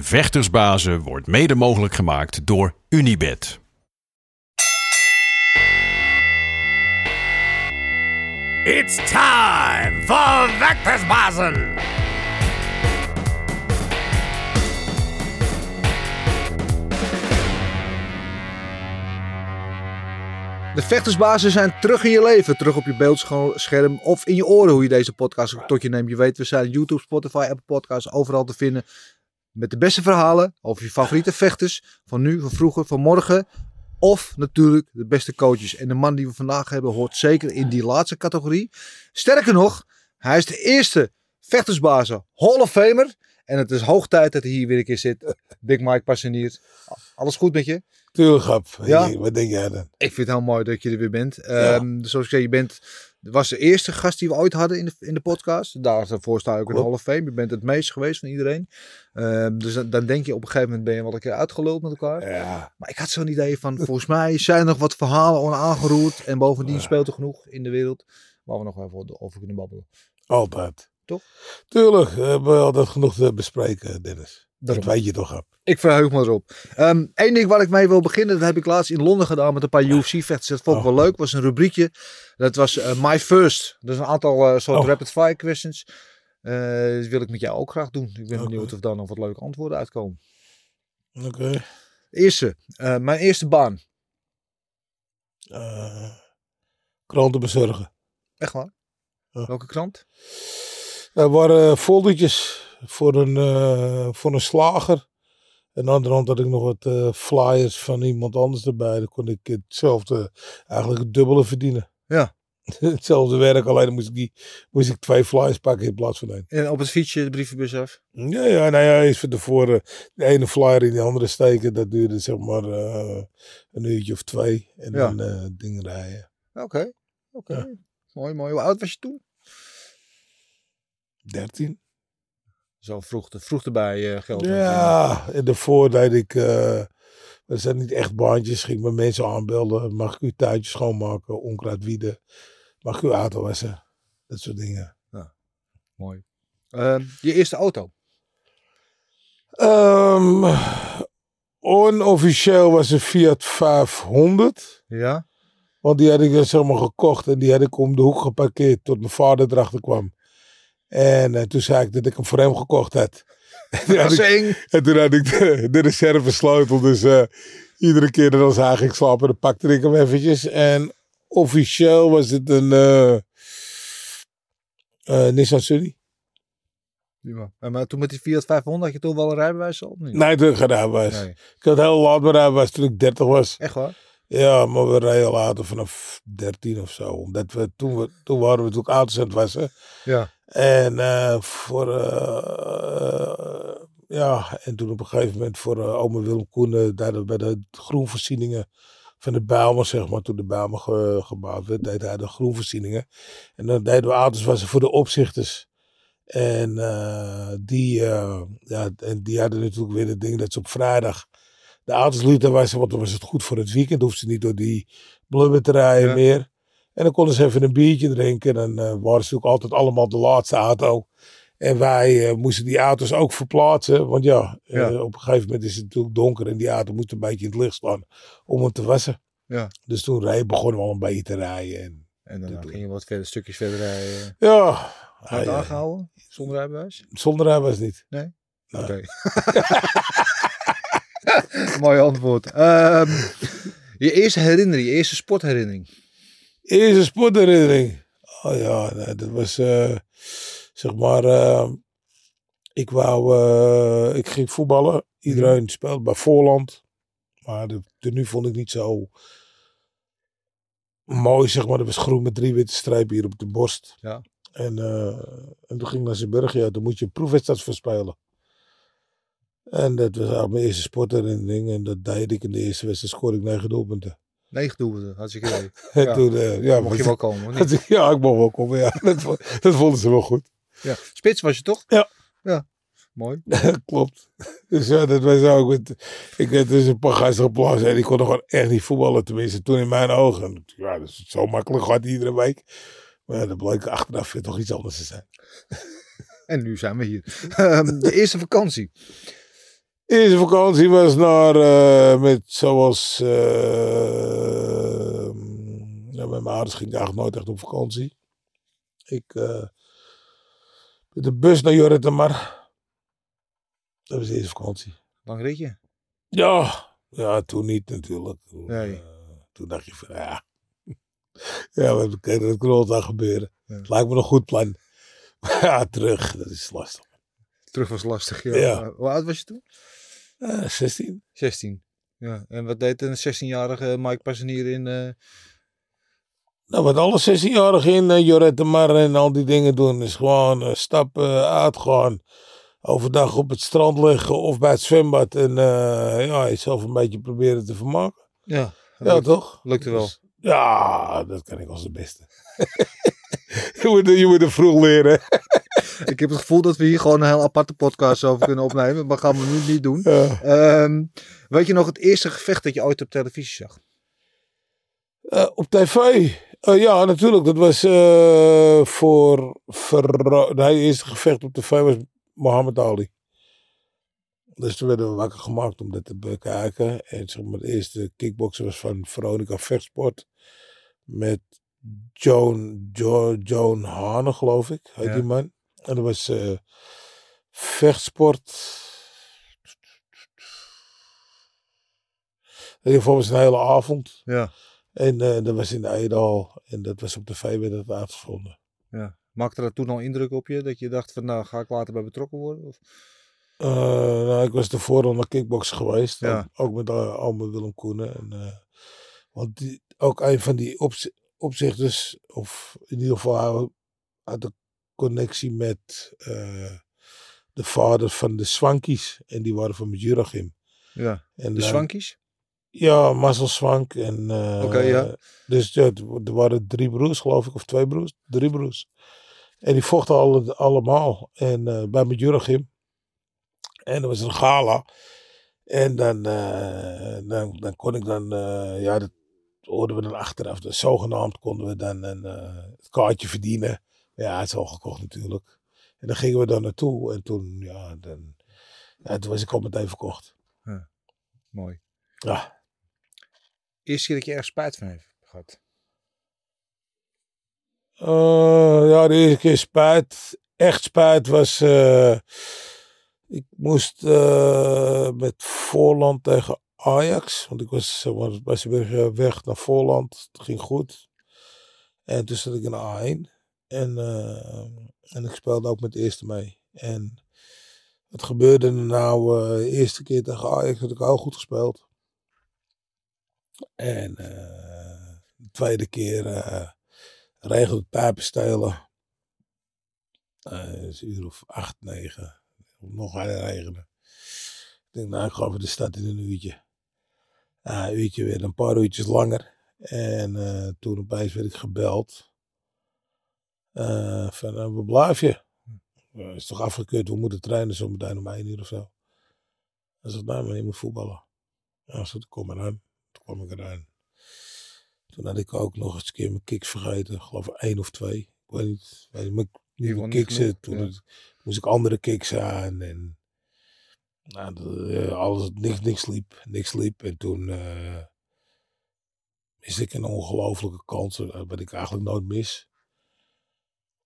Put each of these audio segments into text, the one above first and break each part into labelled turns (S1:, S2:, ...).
S1: Vechtersbazen wordt mede mogelijk gemaakt door Unibed.
S2: It's time for Vectorsbazen!
S3: De vechtersbazen zijn terug in je leven. Terug op je beeldscherm of in je oren hoe je deze podcast ook tot je neemt. Je weet, we zijn YouTube, Spotify, Apple Podcasts overal te vinden. Met de beste verhalen over je favoriete vechters. Van nu, van vroeger, van morgen. Of natuurlijk de beste coaches. En de man die we vandaag hebben hoort zeker in die laatste categorie. Sterker nog, hij is de eerste vechtersbazen Hall of Famer. En het is hoog tijd dat hij hier weer een keer zit. Big Mike Passenier. Alles goed met je?
S4: Tuurlijk, grap.
S3: Ja?
S4: Wat denk jij dan?
S3: Ik vind het heel mooi dat je er weer bent. Ehm, zoals ik zei, je bent, was de eerste gast die we ooit hadden in de, in de podcast. Daarvoor sta je ook in de. Hall of Fame. Je bent het meest geweest van iedereen. Ehm, dus dan, dan denk je op een gegeven moment ben je wel een keer uitgeluld met elkaar.
S4: Ja,
S3: Maar ik had zo'n idee van, volgens mij zijn er nog wat verhalen onaangeroerd. En bovendien speelt er genoeg in de wereld waar we nog even over kunnen babbelen.
S4: altijd.
S3: Toch?
S4: Tuurlijk, we hebben altijd genoeg te bespreken, Dennis.
S3: Daarom.
S4: Dat weet je toch, grap.
S3: Ik verheug me erop. Eén ding waar ik mee wil beginnen, dat heb ik laatst in Londen gedaan met een paar UFC-vechters. Dat vond ik wel leuk. was een rubriekje. Dat was eh, My First. Dus een aantal eh, soort
S4: Oh.
S3: rapid-fire questions. Eh, dat wil ik met jou ook graag doen. Ik ben benieuwd of daar nog wat leuke antwoorden uitkomen.
S4: Oké.
S3: Eerste, mijn eerste baan.
S4: Kranten bezorgen.
S3: Echt waar? Welke krant?
S4: Er waren foldertjes voor een, eh, voor een slager. En aan de hand had ik nog wat eh, flyers van iemand anders erbij. Dan kon ik hetzelfde, eigenlijk het dubbele verdienen.
S3: Ja.
S4: hetzelfde werk, alleen dan moest ik, die, moest ik twee flyers pakken in plaats van één.
S3: En op het fietsje de brievenbus af.
S4: Ja, ja, nou ja, eens van tevoren de ene flyer in de andere steken. Dat duurde zeg maar eh, een uurtje of twee. En
S3: Ja.
S4: dan eh dingen rijden.
S3: Oké. Oké.
S4: Ja.
S3: Mooi, mooi. Hoe oud was je toen?
S4: 13.
S3: Zo vroeg, vroeg erbij eh, geld.
S4: Ja, en daarvoor deed ik, dat zijn niet echt baantjes, ging ik met mensen aanbelden. Mag ik uw tuintje schoonmaken, onkruid wieden, mag ik uw auto wassen, dat soort dingen.
S3: Mooi. Ehm, je eerste auto?
S4: Ehm onofficieel was een Fiat 500,
S3: Ja.
S4: want die had ik dan zeg maar gekocht en die had ik om de hoek geparkeerd tot mijn vader erachter kwam. En eh, toen zei ik dat ik hem voor hem gekocht had. En toen had ik-
S3: Zing.
S4: En toen had ik de, de reservesleutel. Dus eh, iedere keer dat als hij ging slapen, dan pakte ik hem eventjes. En officieel was het een eh, Nissan Sunny.
S3: Ja. Maar toen met die Fiat 500 had je toen wel een rijbewijs al? niet?
S4: Nee, toen ik gedaan was.
S3: Nee.
S4: Ik had heel laat mijn rijbewijs toen ik 30 was.
S3: Echt waar?
S4: Ja, maar we rijden later vanaf 13 of zo. Omdat we toen, we, toen waren we natuurlijk auto's aan het wassen.
S3: Ja.
S4: En eh, voor, eh, ja, en toen op een gegeven moment voor eh oma Willem Koenen, daar bij de groenvoorzieningen van de Bijlmer, zeg maar, toen de Bijlmer ge- gebouwd werd, deed hij de groenvoorzieningen. En dan deden we auto's voor de opzichters. En, eh, die, eh, ja, en die hadden natuurlijk weer het ding dat ze op vrijdag de auto's lieten wassen, want dan was het goed voor het weekend. Hoefden ze niet door die blubber te rijden
S3: Ja.
S4: meer. En dan konden ze even een biertje drinken. En dan waren ze natuurlijk altijd allemaal de laatste auto. En wij eh, moesten die auto's ook verplaatsen. Want ja, eh,
S3: Ja.
S4: op een gegeven moment is het natuurlijk donker. En die auto moet een beetje in het licht staan om hem te wassen.
S3: Ja.
S4: Dus toen rijden, begonnen we al een beetje te rijden. En,
S3: En dan ging je wat verder, stukjes verder rijden.
S4: ja,
S3: Hard
S4: eh,
S3: aangehouden? Zonder rijbewijs?
S4: zonder rijbewijs niet.
S3: Nee?
S4: Nee.
S3: Oké. Mooi antwoord. Ehm, je eerste herinnering, je eerste sportherinnering.
S4: Eerste sportherinnering. Oh ja, nee, dat was eh, zeg maar. eh, ik wou, eh, ik ging voetballen. Iedereen speelde bij Voorland. Maar de tenue vond ik niet zo mooi, zeg maar. Dat was groen met drie witte strepen hier op de borst.
S3: Ja.
S4: En, eh, en toen ging ik naar Zeeburg. Ja, toen moet je een proefwedstrijd voor spelen. En dat was eigenlijk mijn eerste sportherinnering. En dat deed ik in de eerste wedstrijd. Scoorde ik negen doelpunten.
S3: Negen doelpunten, hartstikke idee.
S4: En
S3: Ja.
S4: toen, eh, ja,
S3: Mocht je wel komen,
S4: dat ik- ja, ik mocht wel komen. Ja. Dat, dat vonden ze wel goed.
S3: Ja. Spits was je toch?
S4: Ja.
S3: Ja, mooi.
S4: Klopt. Dus ja, dat was ook. Met, ik had dus een paar gasten geplaatst en die konden gewoon echt niet voetballen. Tenminste, toen in mijn ogen. Ja, dat is zo makkelijk gaat iedere week. Maar dat bleek achteraf weer toch iets anders te zijn.
S3: En nu zijn we hier. Ehm, de eerste vakantie.
S4: Eerste vakantie was naar, eh, met zoals, eh, met mijn ouders ging ik eigenlijk nooit echt op vakantie. Ik, eh, met de bus naar Jorrit maar. Dat was de eerste vakantie.
S3: Lang ritje.
S4: Ja, ja, toen niet natuurlijk. Toen,
S3: Nee.
S4: eh, toen dacht je van, ja. Ja, we kunnen het kan altijd gebeuren.
S3: Ja.
S4: Het lijkt me een goed plan. Maar ja, terug, dat is lastig.
S3: Terug was lastig. Ja.
S4: Ja.
S3: Hoe oud was je toen?
S4: Eh 16.
S3: 16. Ja. En wat deed een 16-jarige Mike Passanier in... eh,
S4: Nou, wat alle 16-jarigen in uh, Jorette Mar en al die dingen doen, is gewoon eh, stappen, uitgaan. Overdag op het strand liggen of bij het zwembad. En eh, ja, jezelf een beetje proberen te vermaken.
S3: ja.
S4: Ja,
S3: lukt-
S4: toch?
S3: Lukte wel.
S4: Dus, ja, dat kan ik als de beste. je, moet, je moet er vroeg leren.
S3: Ik heb het gevoel dat we hier gewoon een heel aparte podcast over kunnen opnemen. Maar gaan we nu niet doen.
S4: Ja.
S3: Ehm, weet je nog het eerste gevecht dat je ooit op televisie zag?
S4: Eh, op tv? Eh, ja, natuurlijk. Dat was eh, voor... Nee, het eerste gevecht op tv was Mohammed Ali. Dus toen werden we wakker gemaakt om dat te bekijken. En zeg maar, de eerste kickboksen was van Veronica Vechtsport. Met Joan, jo, Joan Hane, geloof ik, heet
S3: Ja.
S4: die man. En dat was eh, vechtsport. In ieder geval was het een hele avond.
S3: Ja.
S4: En eh, dat was in de Eidal. En dat was op tv werd dat
S3: ja. Maakte dat toen al indruk op je? Dat je dacht van nou ga ik later bij betrokken worden? Of?
S4: Eh, nou, ik was ervoor al naar kickboksen geweest.
S3: Ja.
S4: Ook, met uh, Alme Willem Koenen. En, eh, want die, ook een van die opzi- opzichters, of in ieder geval had de connectie met eh, de vader van de Swankies. En die waren van Juragim.
S3: Ja.
S4: En,
S3: De
S4: eh,
S3: Swankies?
S4: Ja, Marcel Swank. En, eh,
S3: Oké, ja.
S4: Dus ja, er waren drie broers, geloof ik, of twee broers. Drie broers. En die vochten alle, allemaal. En eh, bij mijn Juragim. En er was een gala. En dan, eh, dan, dan kon ik dan, ja, dat hoorden we dan achteraf. Dus zogenaamd konden we dan een, het kaartje verdienen. Ja, het is al gekocht natuurlijk. En dan gingen we daar naartoe. En toen, ja, dan, ja, toen was ik al meteen verkocht.
S3: Mooi.
S4: Ja.
S3: Eerste keer dat je ergens spijt van hebt gehad?
S4: Eh, ja, de eerste keer spijt. Echt spijt was. eh, ik moest eh, met Voorland tegen Ajax. Want ik was bij Zeeburg weg naar Voorland. Het ging goed. En toen zat ik in de A1. En, en ik speelde ook met de eerste mee. En het gebeurde nou de eerste keer tegen Ajax had ik heel goed gespeeld. En eh, de tweede keer eh regelde het pijpenstelen. Eh, een uur of acht, negen. Nog harder regenen. Ik denk, nou, ik ga over de stad in een uurtje. Ja, een uurtje weer, een paar uurtjes langer. En eh, toen opeens werd ik gebeld. Eh, van, eh, waar blijf je? Is toch afgekeurd, we moeten trainen zo meteen om één uur of zo. Hij zegt, nou, maar je moet voetballen. Ja, zo, kom maar aan. Toen kwam ik eraan. Toen had ik ook nog eens een keer mijn kicks vergeten. Ik geloof één of twee. Ik weet niet. Weet niet, ik- nieuwe kicks. Toen
S3: ja.
S4: moest ik andere kicks aan. En nou, de- eh, alles, niks, niks liep. Niks liep. En toen eh miste ik een ongelofelijke kans. eh, Wat ik eigenlijk nooit mis.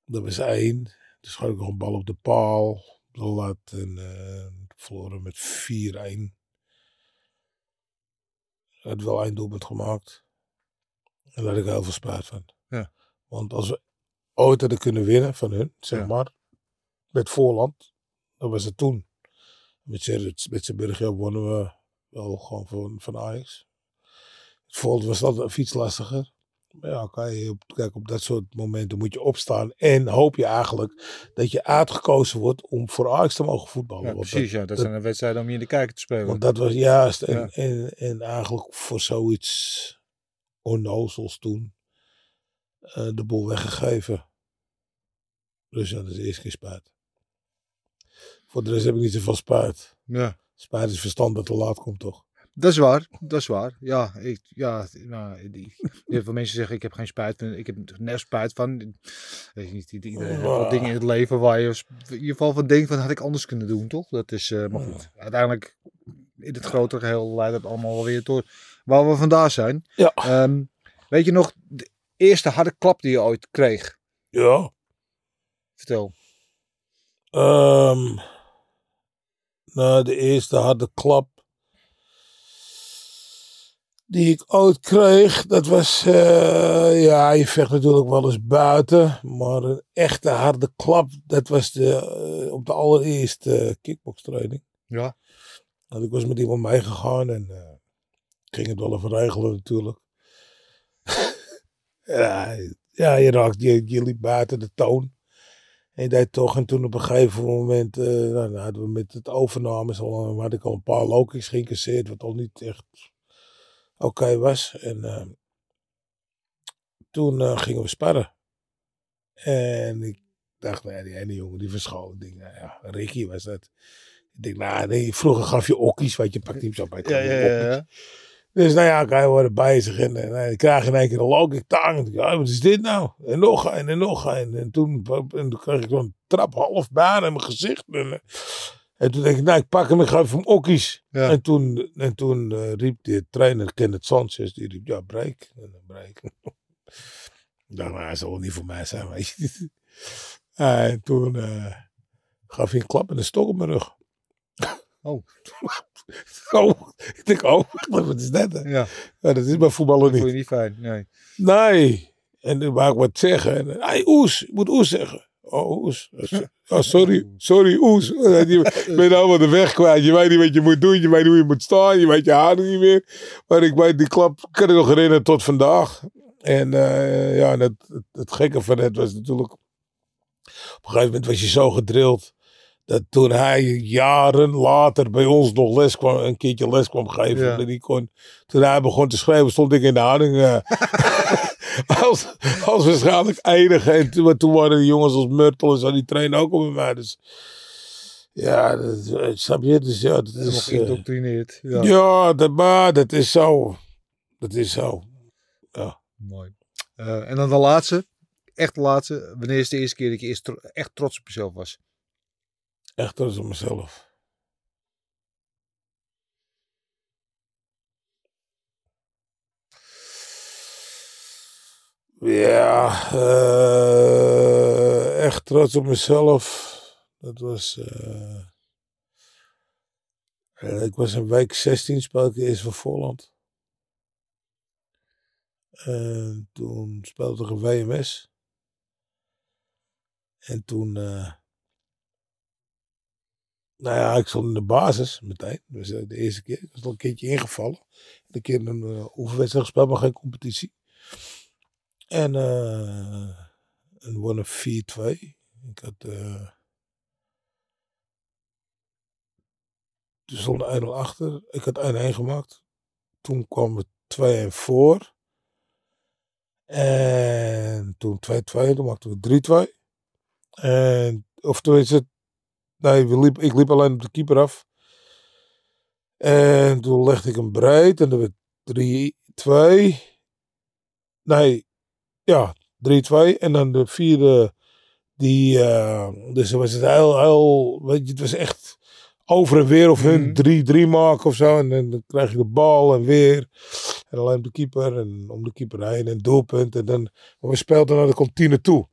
S4: Dat was één. Toen schoot ik nog een bal op de paal. Op de lat. En eh, verloren met 4-1. Had wel één doelpunt gemaakt. En daar had ik heel veel spijt van.
S3: Ja.
S4: Want als we ooit hadden kunnen winnen van hun, zeg
S3: Ja.
S4: maar, met voorland, dan was het toen. Met z'n met z'n Burgja wonnen we wel gewoon van, van Ajax. Het voorland was altijd iets lastiger. Ja, kan je op, kijk, op dat soort momenten moet je opstaan. En hoop je eigenlijk dat je uitgekozen wordt om voor Ajax te mogen voetballen.
S3: Ja, precies. Ja. Dat,
S4: dat-
S3: zijn de wedstrijden om je in de kijker te spelen.
S4: want dat was juist. En,
S3: Ja.
S4: en, en eigenlijk voor zoiets onnozels toen eh, de boel weggegeven. Dus ja, dat is de eerste keer spijt. Voor de rest heb ik niet zoveel spijt.
S3: ja.
S4: Spijt is verstand dat te laat komt, toch?
S3: Dat is waar, dat is waar. Ja, ik, ja nou, die, heel veel mensen zeggen ik heb geen spijt van, ik heb net spijt van. Weet je niet, iedereen heeft wel
S4: Ah.
S3: dingen in het leven waar je in ieder geval van denkt van had ik anders kunnen doen, toch? Dat is, eh, maar goed. Uiteindelijk in het grotere geheel leidt het allemaal wel weer door waar we vandaag zijn.
S4: Ja.
S3: Ehm, weet je nog, de eerste harde klap die je ooit kreeg?
S4: Ja.
S3: Vertel.
S4: Ehm nou, de eerste harde klap die ik ooit kreeg, dat was, eh, ja, je vecht natuurlijk wel eens buiten, maar een echte harde klap, dat was de, eh, op de allereerste kickbokstraining.
S3: Ja.
S4: Want ik was met iemand meegegaan en eh, ging het wel even regelen natuurlijk. ja, ja, je raakt, je, je liep buiten de toon. En je deed toch, en toen op een gegeven moment, nou, dan hadden we met het overnames al, had ik al een paar lokings geïncasseerd, wat al niet echt oké was. En eh, toen eh, gingen we sparren. En ik dacht, nou ja, die ene jongen die verschool. Denk, nou ja, Ricky was dat. Ik denk, nou nee, vroeger gaf je okkies, weet je, pakte hem zo bij
S3: Ja, ja, ja. ja.
S4: dus nou ja, wij worden bezig en, en ik krijg in één keer een logic tang. Ja, wat is dit nou? En nog een en nog een. En toen, en toen kreeg ik zo'n trap half baan in mijn gezicht. En, en toen denk ik, nou, ik pak hem en geef hem okkies.
S3: Ja.
S4: En toen, en toen eh, riep de trainer Kenneth Sanchez, die riep, ja, break. En dan break. ik dacht, nou, hij zal wel niet voor mij zijn, weet je. en toen eh, gaf hij een klap en een stok op mijn rug.
S3: Oh.
S4: oh, ik denk, oh, wat is dat? hè?
S3: Ja,
S4: Ja, dat is bij voetballen
S3: dat
S4: niet.
S3: vond je niet fijn. Nee.
S4: Nee. En dan wou ik wat zeggen. En, hey, Oes, ik moet Oes zeggen. Oh, Oes. Oh, sorry, sorry, Oes. Je bent allemaal de weg kwijt. Je weet niet wat je moet doen. Je weet niet hoe je moet staan. Je weet je haar niet meer. Maar ik weet, die klap kan ik nog herinneren tot vandaag. En eh, ja, het, het, het gekke van het was natuurlijk... Op een gegeven moment was je zo gedrild... Dat toen hij jaren later bij ons nog les kwam, een keertje les kwam geven,
S3: Ja.
S4: dat hij kon, toen hij begon te schrijven, stond ik in de houding. eh, als, als waarschijnlijk enige. En toen, waren die jongens als Murtel en zo, die trainen ook al bij mij. Dus ja, dat, eh, snap je? Dus ja, dat is... eh,
S3: geïndoctrineerd. Ja.
S4: ja, dat, maar dat is zo. Dat is zo.
S3: Mooi. Eh, en dan de laatste. Echt de laatste. Wanneer is de eerste keer dat je echt trots op jezelf was?
S4: Echt trots op mezelf. Ja, eh, echt trots op mezelf. Dat was. eh, eh, ik was in week 16 speelde ik eerst voor Voorland. En toen speelde ik een WMS. En toen. nou ja, ik stond in de basis meteen. Dus de eerste keer. Ik was al een keertje ingevallen. Een keer een oefenwedstrijd gespeeld, maar geen competitie. En eh en we wonnen 4-2. Ik had... eh toen stond 1-0 achter. Ik had 1-1 gemaakt. Toen kwam het 2-1 voor. En toen 2-2. Toen maakten we 3-2. En, of tenminste, Nee, we liep, ik liep alleen op de keeper af. En toen legde ik hem breed. En dan werd 3-2. Nee, ja, 3-2. En dan de vierde. Die, eh, dus was het heel, heel, weet je, het was echt over en weer of hun 3-3 maken of zo. En dan, dan krijg je de bal en weer. En alleen op de keeper en om de keeper heen en doelpunt. En dan, maar we speelden naar de kantine toe.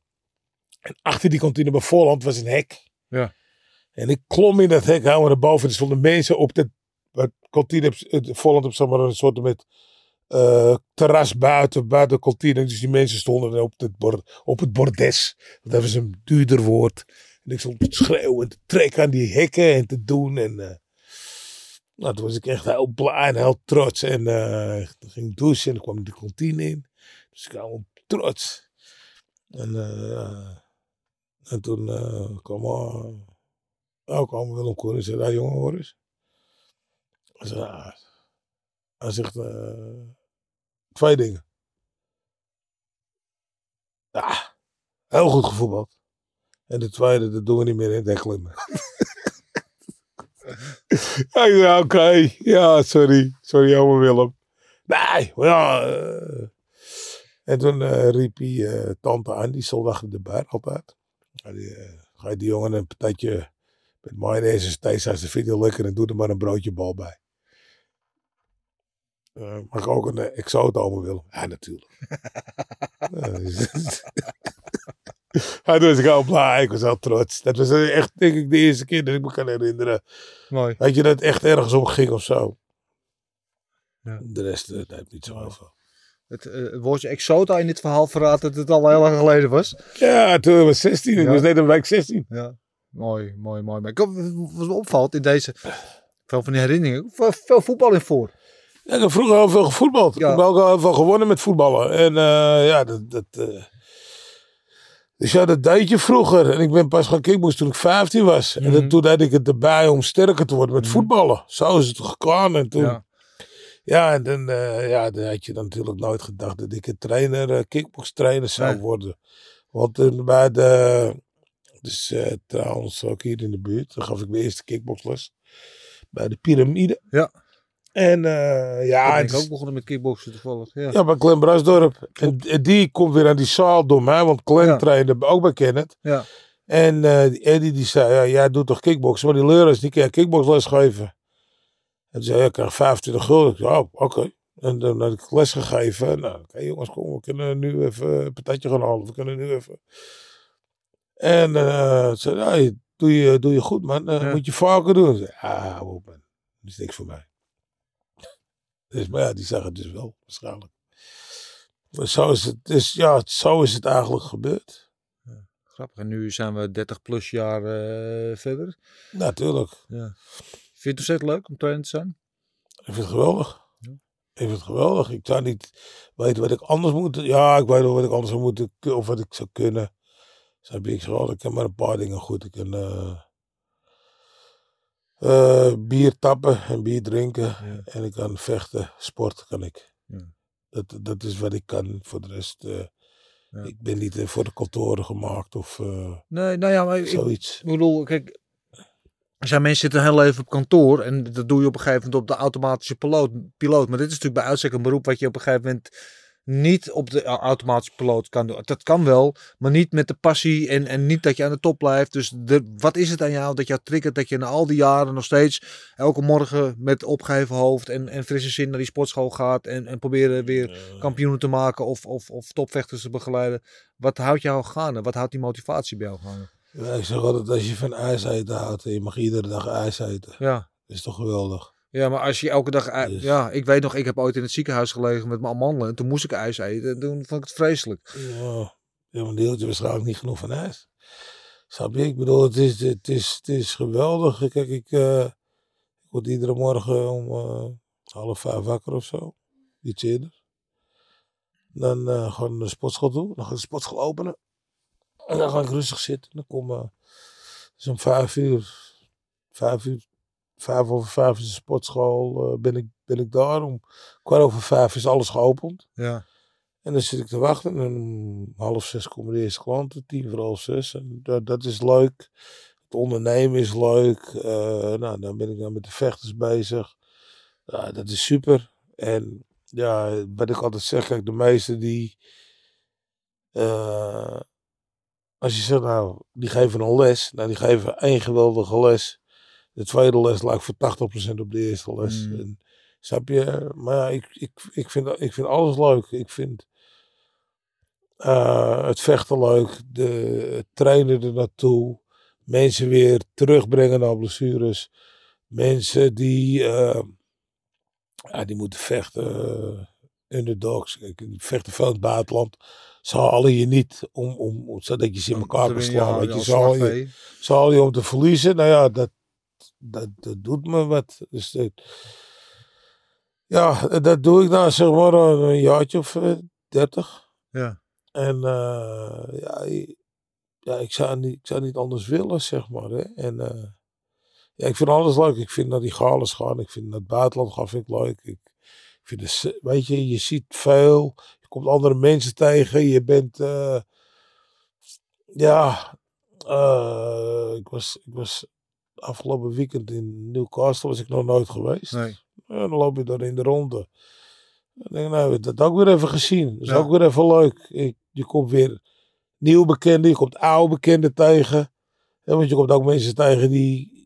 S4: En achter die kantine bij Voorland was een hek.
S3: Ja.
S4: En ik klom in dat hek, helemaal naar boven. Er stonden mensen op de het kantine, Volland op zeg maar, een soort met eh, terras buiten, buiten kantine. Dus die mensen stonden op het, bord, op het bordes. Dat was een duurder woord. En ik stond te schreeuwen en te trekken aan die hekken en te doen. En eh, nou, toen was ik echt heel blij en heel trots. En eh, toen ging douchen en ik kwam de kantine in. Dus ik was trots. En, en toen kwam uh, ook kwam Willem Koen en zei, "Ah, jongen hoor eens. Hij "Ah." zegt, twee dingen. Ja, heel goed gevoetbald. En de tweede, dat doen we niet meer in het. Hij zei, oké, ja, sorry. Sorry, jongen Willem. Nee, ja. eh. En toen eh, riep hij eh, tante aan, die stond de bar altijd. Ja, ga je die jongen een patatje met mayonaise en steeds als de video lekker en doe er maar een broodje bal bij. Eh, mag ik ook een uh, exoot willen? Ja, natuurlijk. Hij was ik al blij, ik was al trots. Dat was echt, denk ik, de eerste keer dat ik me kan herinneren.
S3: Mooi.
S4: Weet je, dat het echt ergens om ging of zo.
S3: Ja.
S4: De rest, uh, daar heb ik niet zo over.
S3: Het, uh, woordje exota in dit verhaal verraadt dat het al heel lang geleden was.
S4: Ja, toen was 16. Ja. Ik was net een week 16.
S3: Ja, mooi, mooi, mooi. Maar ik, wat me opvalt in deze, veel van die herinneringen, veel voetbal in voor.
S4: Ja, ik heb vroeger heel veel gevoetbald. Ja. Ik heb ook al heel veel gewonnen met voetballen. En uh, ja, dat... dat uh... Dus ja, dat deed je vroeger. En ik ben pas gaan kickboxen toen ik 15 was. Mm -hmm. En dat, toen deed ik het erbij om sterker te worden met mm -hmm. voetballen. Zo is het gegaan. En toen... Ja. Ja, en dan, uh, ja, dan had je dan natuurlijk nooit gedacht dat ik een trainer, uh, kickbox trainer zou nee. worden. Want uh, bij de, dus trouwens ook hier in de buurt, dan gaf ik mijn eerste kickboxles. Bij de piramide.
S3: Ja.
S4: En ja.
S3: ben ik ook begonnen met kickboksen toevallig. Ja,
S4: ja bij Clem Brasdorp. En, en, die komt weer aan die zaal door mij, want Clem ja. trainde ook bij Kenneth.
S3: Ja.
S4: En Eddie die zei, ja, jij doet toch kickboksen, maar die leraars die kan kickboxles geven. En zei, ja, ik krijg 25 gulden. Ik zei, oh, oké. Okay. En dan had ik les gegeven. Nou, oké okay, jongens, kom, we kunnen nu even een patatje gaan halen. We kunnen nu even... En uh, zei, ja, doe je, doe je goed man. Uh, ja. Moet je vaker doen. Zei, ja, hou op man. Dat is niks voor mij. Dus, maar ja, die zeggen het dus wel, waarschijnlijk. Maar zo is het, dus, ja, zo is het eigenlijk gebeurd.
S3: Ja, grappig. En nu zijn we 30 plus jaar uh, verder.
S4: Natuurlijk.
S3: Ja. Vind je het ontzettend leuk om trainer te zijn?
S4: Ik vind het geweldig. Ja. Ik vind het geweldig. Ik zou niet weten wat ik anders moet. Ja, ik weet wel wat ik anders zou moeten. Of wat ik zou kunnen. Zo ik gewoon. Ik kan maar een paar dingen goed. Ik kan uh, uh, bier tappen en bier drinken. Ja. En ik kan vechten. Sport kan ik. Ja. Dat, dat is wat ik kan. Voor de rest... Uh, ik ben niet voor de kantoren gemaakt of
S3: nee, nou ja, maar
S4: zoiets.
S3: Ik bedoel, kijk, er zijn mensen zitten heel even op kantoor en dat doe je op een gegeven moment op de automatische piloot. piloot. Maar dit is natuurlijk bij uitstek een beroep wat je op een gegeven moment niet op de automatische piloot kan doen. Dat kan wel, maar niet met de passie en, en niet dat je aan de top blijft. Dus de, wat is het aan jou dat jou triggert dat je na al die jaren nog steeds elke morgen met opgeheven hoofd en, en frisse zin naar die sportschool gaat en, en proberen weer kampioenen te maken of, of, of topvechters te begeleiden. Wat houdt jou gaande? Wat houdt die motivatie bij jou gaande?
S4: Ja, ik zeg altijd, als je van ijs eten houdt en je mag iedere dag ijs eten.
S3: Ja.
S4: is toch geweldig.
S3: Ja, maar als je elke dag... Dus. Ja, ik weet nog, ik heb ooit in het ziekenhuis gelegen met mijn amandelen. En toen moest ik ijs eten. En toen vond ik het vreselijk.
S4: Ja, ja maar deelt je waarschijnlijk niet genoeg van ijs. Snap je? Ik bedoel, het is, het is, het is geweldig. Kijk, ik, ik word iedere morgen om uh, half vijf wakker of zo. Iets eerder. Dan uh, gewoon de sportschool toe. Dan ga ik de sportschool openen. En dan ga ik rustig zitten. Dan kom uh, dus om vijf uur, vijf uur, vijf over vijf is de sportschool, uh, ben, ik, ben ik daar. Om kwart over vijf is alles geopend.
S3: Ja.
S4: En dan zit ik te wachten. En om half zes komen de eerste klanten, tien voor half zes. En dat, dat is leuk. Het ondernemen is leuk. Uh, nou, dan ben ik dan met de vechters bezig. Ja, dat is super. En ja, wat ik altijd zeg, kijk, de meesten die... Uh, als je zegt, nou, die geven een les. Nou, die geven één geweldige les. De tweede les lijkt voor 80% op de eerste les.
S3: Mm.
S4: En, snap je? Maar ja, ik, ik, ik, vind, ik vind alles leuk. Ik vind uh, het vechten leuk. De, het trainen er naartoe. Mensen weer terugbrengen naar blessures. Mensen die, uh, ja, die moeten vechten. underdogs. Kijk, vechten veel in het buitenland ze halen je niet om, om, zodat je ze in elkaar kan slaan. Ja, je, je om te verliezen. Nou ja, dat, dat, dat doet me wat. Dus dat, ja, dat doe ik nou zeg maar een jaartje of uh, dertig.
S3: Ja.
S4: En uh, ja, ja ik, zou niet, ik zou niet anders willen, zeg maar. Hè. En uh, ja, ik vind alles leuk. Ik vind naar die gales gaan. Ik vind naar het buitenland gaan vind ik leuk. Ik, ik vind het, weet je, je ziet veel. Je komt andere mensen tegen. Je bent, uh, ja, ik, was, ik was afgelopen weekend in Newcastle, was ik nog nooit geweest.
S3: Nee.
S4: Ja, dan loop je daar in de ronde. Dan denk ik, nou, dat ook weer even gezien. Dat is ja. ook weer even leuk. Je, je komt weer nieuw bekenden, je komt oude bekenden tegen. Ja, want je komt ook mensen tegen die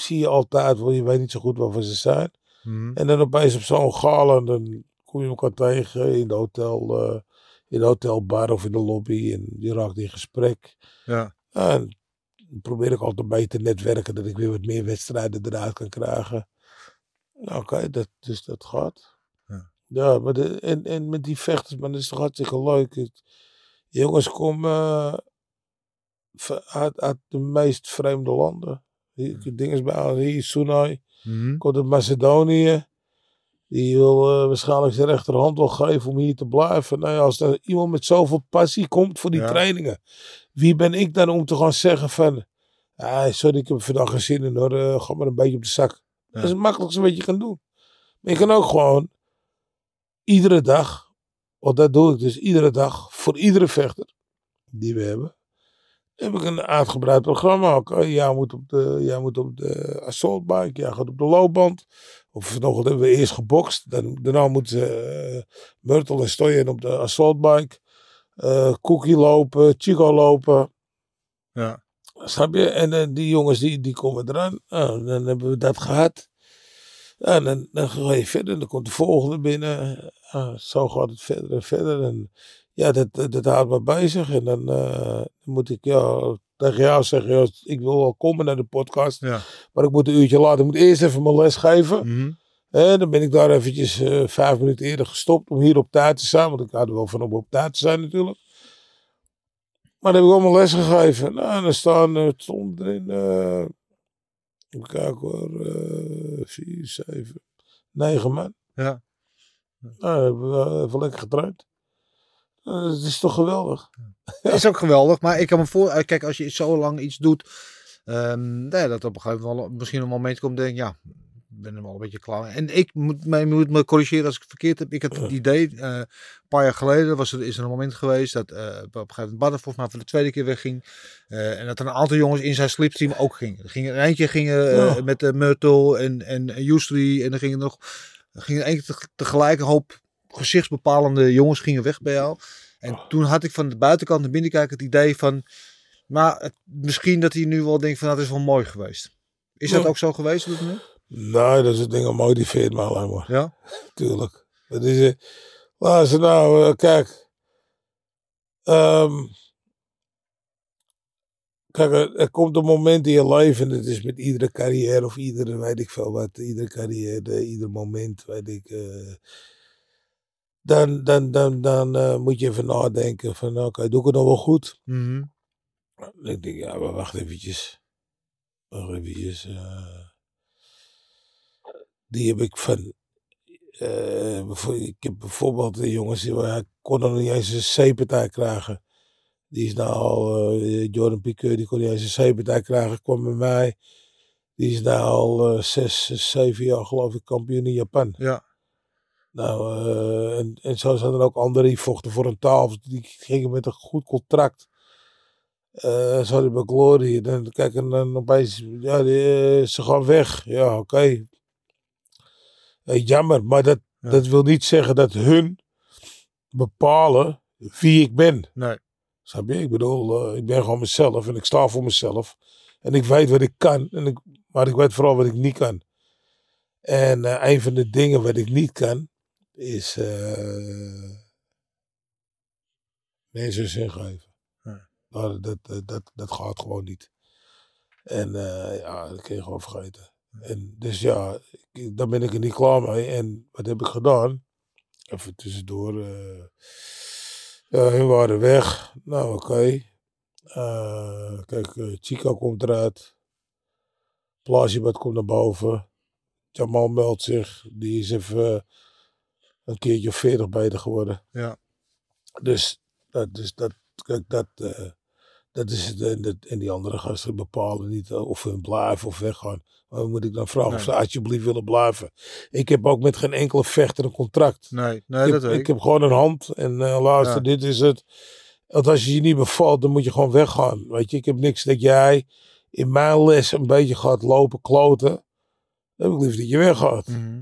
S4: zie je altijd, want je weet niet zo goed waarvan ze zijn.
S3: Mhm.
S4: En dan opeens op zo'n gala, dan kom je elkaar tegen in de hotel, eh, in de hotelbar of in de lobby. En je raakt in gesprek.
S3: Ja.
S4: En probeer ik altijd bij te netwerken dat ik weer wat meer wedstrijden eruit kan krijgen. Nou, Oké, dat, dus dat gaat.
S3: Ja.
S4: Ja, maar de, en, en met die vechters, man, dat is toch hartstikke leuk. Het- jongens komen eh, uit, uit de meest vreemde landen. Hier, Dingen bij hier, Sunai,
S3: Mhm.
S4: komt uit Macedonië. Die wil eh, waarschijnlijk zijn rechterhand wel geven om hier te blijven. Nou ja, als er iemand met zoveel passie komt voor die
S3: Ja.
S4: trainingen. Wie ben ik dan om te gaan zeggen van... Ah, sorry, ik heb vandaag geen zin in hoor. eh, ga maar een beetje op de zak. Dat is het makkelijkste wat je kan doen. Maar je kan ook gewoon iedere dag... Want dat doe ik dus iedere dag voor iedere vechter die we hebben. Heb ik een uitgebreid programma. Oké, jij moet op de, jij moet op de assault bike, jij gaat op de loopband. Of vanochtend hebben we eerst gebokst. Dan, daarna moeten eh Myrtle en Stoyen op de assault bike. eh, Cookie lopen, Chico lopen.
S3: Ja.
S4: Snap je? En eh, die jongens die, die komen eraan. Nou, dan hebben we dat gehad. Ja, en dan, dan ga je verder. Dan komt de volgende binnen. Ah, zo gaat het verder en verder. En ja, dat, dat, dat houdt me bezig. En dan moet ik ja, tegen jou zeggen. Ja, ik wil wel komen naar de podcast.
S3: Ja.
S4: Maar ik moet een uurtje later. Ik moet eerst even mijn les geven.
S3: Mhm.
S4: En dan ben ik daar eventjes eh, vijf minuten eerder gestopt om hier op tijd te zijn. Want ik had er wel van om op tijd te zijn natuurlijk. Maar dan heb ik allemaal les gegeven. Nou, en dan staan er, stond erin, eh even kijken hoor, eh, vier, zeven, negen man.
S3: Ja.
S4: Nou, dan hebben we even lekker getraind. Eh, Het is toch geweldig.
S3: Is ook geweldig, maar ik kan me voor... eh, Kijk, als je zo lang iets doet... ehm, nou ja, dat op een gegeven moment misschien een moment komt denk ik, ja, ik ben er wel een beetje klaar. En ik moet, mij moet me corrigeren als ik het verkeerd heb. Ik had het idee, eh, een paar jaar geleden was er, is er een moment geweest dat op een gegeven moment Badder volgens mij voor de tweede keer wegging. En dat er een aantal jongens in zijn slipstream ook gingen. Er gingen er eentje gingen
S4: Ja.
S3: met Myrtle en, en Justri en er gingen nog er keer te- tegelijk een hoop gezichtsbepalende jongens gingen weg bij jou. En toen had ik van de buitenkant naar binnenkijk het idee van, maar het, misschien dat hij nu wel denkt van, nou, dat is wel mooi geweest. Is dat
S4: Ja.
S3: ook zo geweest op dit moment?
S4: Nee, dat soort dingen motiveert me alleen maar.
S3: Ja?
S4: Tuurlijk. Dat is, eh, luister nou, eh, kijk. Ehm, kijk, er, er komt een moment in je leven, en het is met iedere carrière of iedere, weet ik veel wat, iedere carrière, ieder moment, weet ik. eh, dan dan, dan, dan eh, moet je even nadenken van, oké, doe ik het nog wel goed?
S3: Mhm.
S4: Dan denk ik, ja, maar wacht eventjes. Wacht eventjes. eh. die heb ik van... eh, ik heb bijvoorbeeld de jongens, die hij kon nog niet eens een C-partij krijgen. Die is nou al, Jordan Piqueur, die kon niet eens een C-partij krijgen, kwam bij mij. Die is nou al zes, zeven jaar geloof ik kampioen in Japan.
S3: Ja.
S4: Nou, eh, en, en zo zijn er ook anderen die vochten voor een taal. Die gingen met een goed contract. Eh zo hadden bij Glory. Dan, kijk, en dan opeens, ja, die, eh, ze gaan weg. Ja, oké. Eh, jammer, maar dat,
S3: Ja.
S4: dat wil niet zeggen dat hun bepalen wie ik ben.
S3: Nee.
S4: Snap je? Ik bedoel, eh, ik ben gewoon mezelf en ik sta voor mezelf. En ik weet wat ik kan, en ik, maar ik weet vooral wat ik niet kan. En eh, een van de dingen wat ik niet kan, is eh mensen zin geven.
S3: Ja.
S4: Nou, dat, dat, dat, dat gaat gewoon niet. En eh, ja, dat kun je gewoon vergeten. En dus ja, ik- daar ben ik er niet klaar mee. En wat heb ik gedaan? Even tussendoor. eh ja, hun waren weg. Nou, oké. Kijk, Chico komt eruit. Plasibat komt naar boven. Jamal meldt zich. Die is even een keertje of 40 beter geworden.
S3: Ja.
S4: Dus dat, dus dat, kijk, dat, eh, dat is het. En, dat, en die andere gasten bepalen niet eh, of hun blijven of weggaan. Maar moet ik dan vragen of ze alsjeblieft willen blijven. Ik heb ook met geen enkele vechter een contract.
S3: Nee, nee
S4: ik,
S3: dat
S4: heb,
S3: weet
S4: ik
S3: ik.
S4: heb gewoon een hand en eh, luister,
S3: Ja.
S4: dit is het. Want als je je niet bevalt, dan moet je gewoon weggaan. Weet je, ik heb niks dat jij in mijn les een beetje gaat lopen kloten. Dan heb ik liever dat je weggaat.
S3: Mhm.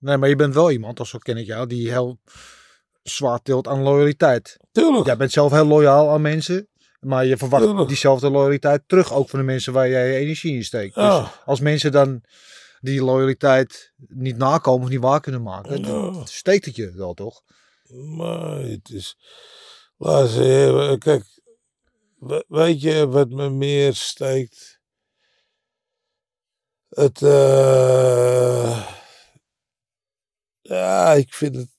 S3: Nee, maar je bent wel iemand, als zo ken ik jou, die heel zwaar tilt aan loyaliteit.
S4: Tuurlijk.
S3: Jij bent zelf heel loyaal aan mensen, maar je verwacht
S4: Tuurlijk.
S3: diezelfde loyaliteit terug ook van de mensen waar jij je energie in steekt. Dus als mensen dan die loyaliteit niet nakomen of niet waar kunnen maken, dan steekt het je wel toch?
S4: Maar het is. Laat ze even- Kijk, we- weet je wat me meer steekt? Het. eh, ja, ik vind het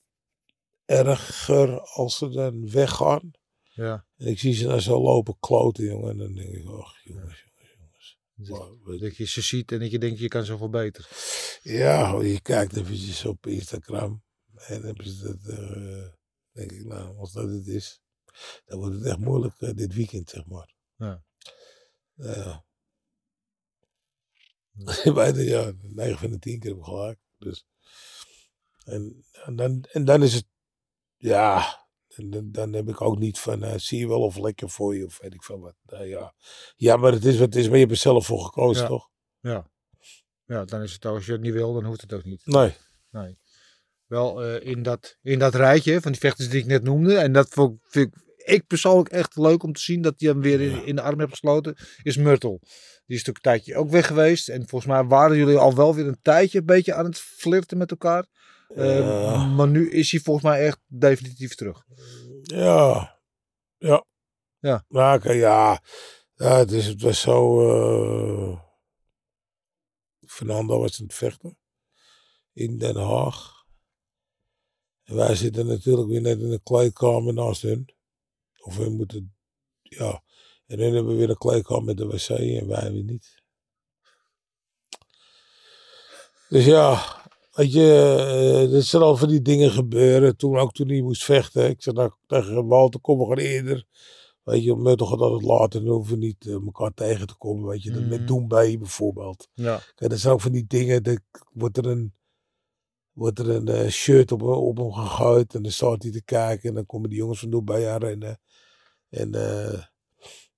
S4: erger als ze dan weggaan.
S3: Ja.
S4: En ik zie ze dan zo lopen kloten, jongen. En dan denk ik, ach, jongens, jongens, jongens.
S3: Dat je ze ziet en dat je denkt, je kan zoveel beter.
S4: Ja, je kijkt eventjes op Instagram. En dan eh, denk ik, nou, als dat het is. Dan wordt het echt moeilijk eh, dit weekend, zeg maar.
S3: Ja.
S4: Ja. Bijna, ja, 9 van de 10 keer heb ik gelijk. Dus. En, en, dan, en dan is het. Ja. En dan, dan heb ik ook niet van. eh, zie je wel of lekker voor je of weet ik veel wat. Nou ja. ja, maar het is wat het is. Maar je hebt er zelf voor gekozen,
S3: Ja.
S4: toch?
S3: Ja. Ja, dan is het ook, als je het niet wil, dan hoeft het ook niet.
S4: Nee.
S3: Nee. Wel eh, in, dat, in dat rijtje van die vechters die ik net noemde. En dat vond, vind ik, ik persoonlijk echt leuk om te zien dat hij hem weer in, in de arm heeft gesloten. Is Myrtle. Die is natuurlijk een tijdje ook weg geweest. En volgens mij waren jullie al wel weer een tijdje een beetje aan het flirten met elkaar. Eh,
S4: Ja.
S3: Maar nu is hij volgens mij echt definitief terug.
S4: Ja. Ja.
S3: Ja.
S4: Nou, ja. ja het, is, het was zo. eh, Fernando was aan het vechten. In Den Haag. En wij zitten natuurlijk weer net in de kleedkamer naast hun. Of we moeten. Ja. En hun hebben weer een kleedkamer met de wc en wij weer niet. Dus ja, Weet je, eh, er zijn al van die dingen gebeuren. Toen, ook toen hij moest vechten. Ik zei nou, tegen Walter, kom gewoon eerder. Weet je, Muttel gaat altijd later. Dan hoeven we niet eh, elkaar tegen te komen. Weet je, dat
S3: Mhm.
S4: met doen bij bijvoorbeeld.
S3: Ja.
S4: Kijk, dat zijn ook van die dingen. Dat wordt er een, wordt er een eh, shirt op, op hem gegooid. En dan staat hij te kijken. En dan komen die jongens van Dubai aan rennen. En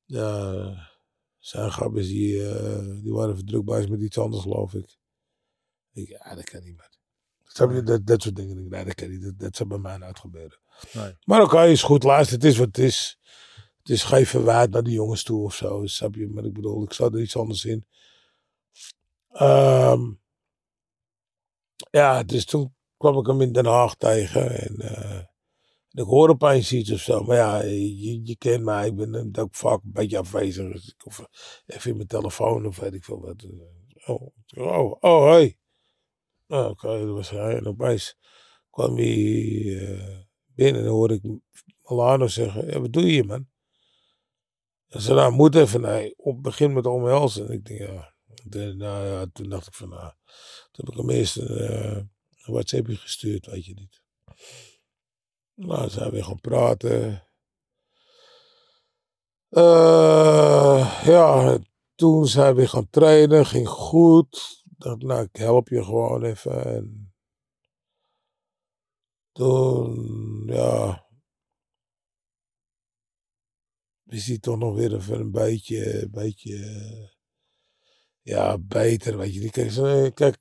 S4: ja, zijn gabbers die, die waren verdrukt bij met iets anders, geloof ik. Ik, ja, dat kan niet. Snap je? Dat, dat soort dingen. Nee, dat kan niet. Dat, dat zou bij mij nooit gebeuren.
S3: Nee.
S4: Maar oké, is goed. Luister, het is wat het is. Het is geen verwijt naar de jongens toe of zo. Snap je? Maar ik bedoel, ik zou er iets anders in. Ehm, ja, dus toen kwam ik hem in Den Haag tegen. En, eh, ik hoor opeens iets of zo. Maar ja, je, je kent mij. Ik ben eh, ook vaak een beetje afwezig. Dus ik of even in mijn telefoon of weet ik veel wat. Oh, oh, oh hey. Nou, oké, dat was hij. En opeens kwam hij eh, binnen en hoorde ik Milano zeggen, wat doe je hier, man? En ze nou, moet even, nee, op begin met omhelzen. En ik denk, ja, nou ja, toen dacht ik van, nou, toen heb ik hem eerst een, een WhatsAppje gestuurd, weet je niet. Nou, zijn we gaan praten. Eh, ja, toen zijn we gaan trainen, ging goed. Dacht, nou, ik help je gewoon even. En toen, ja, is hij toch nog weer even een beetje, een beetje, ja, beter, weet je. Kijk, kijk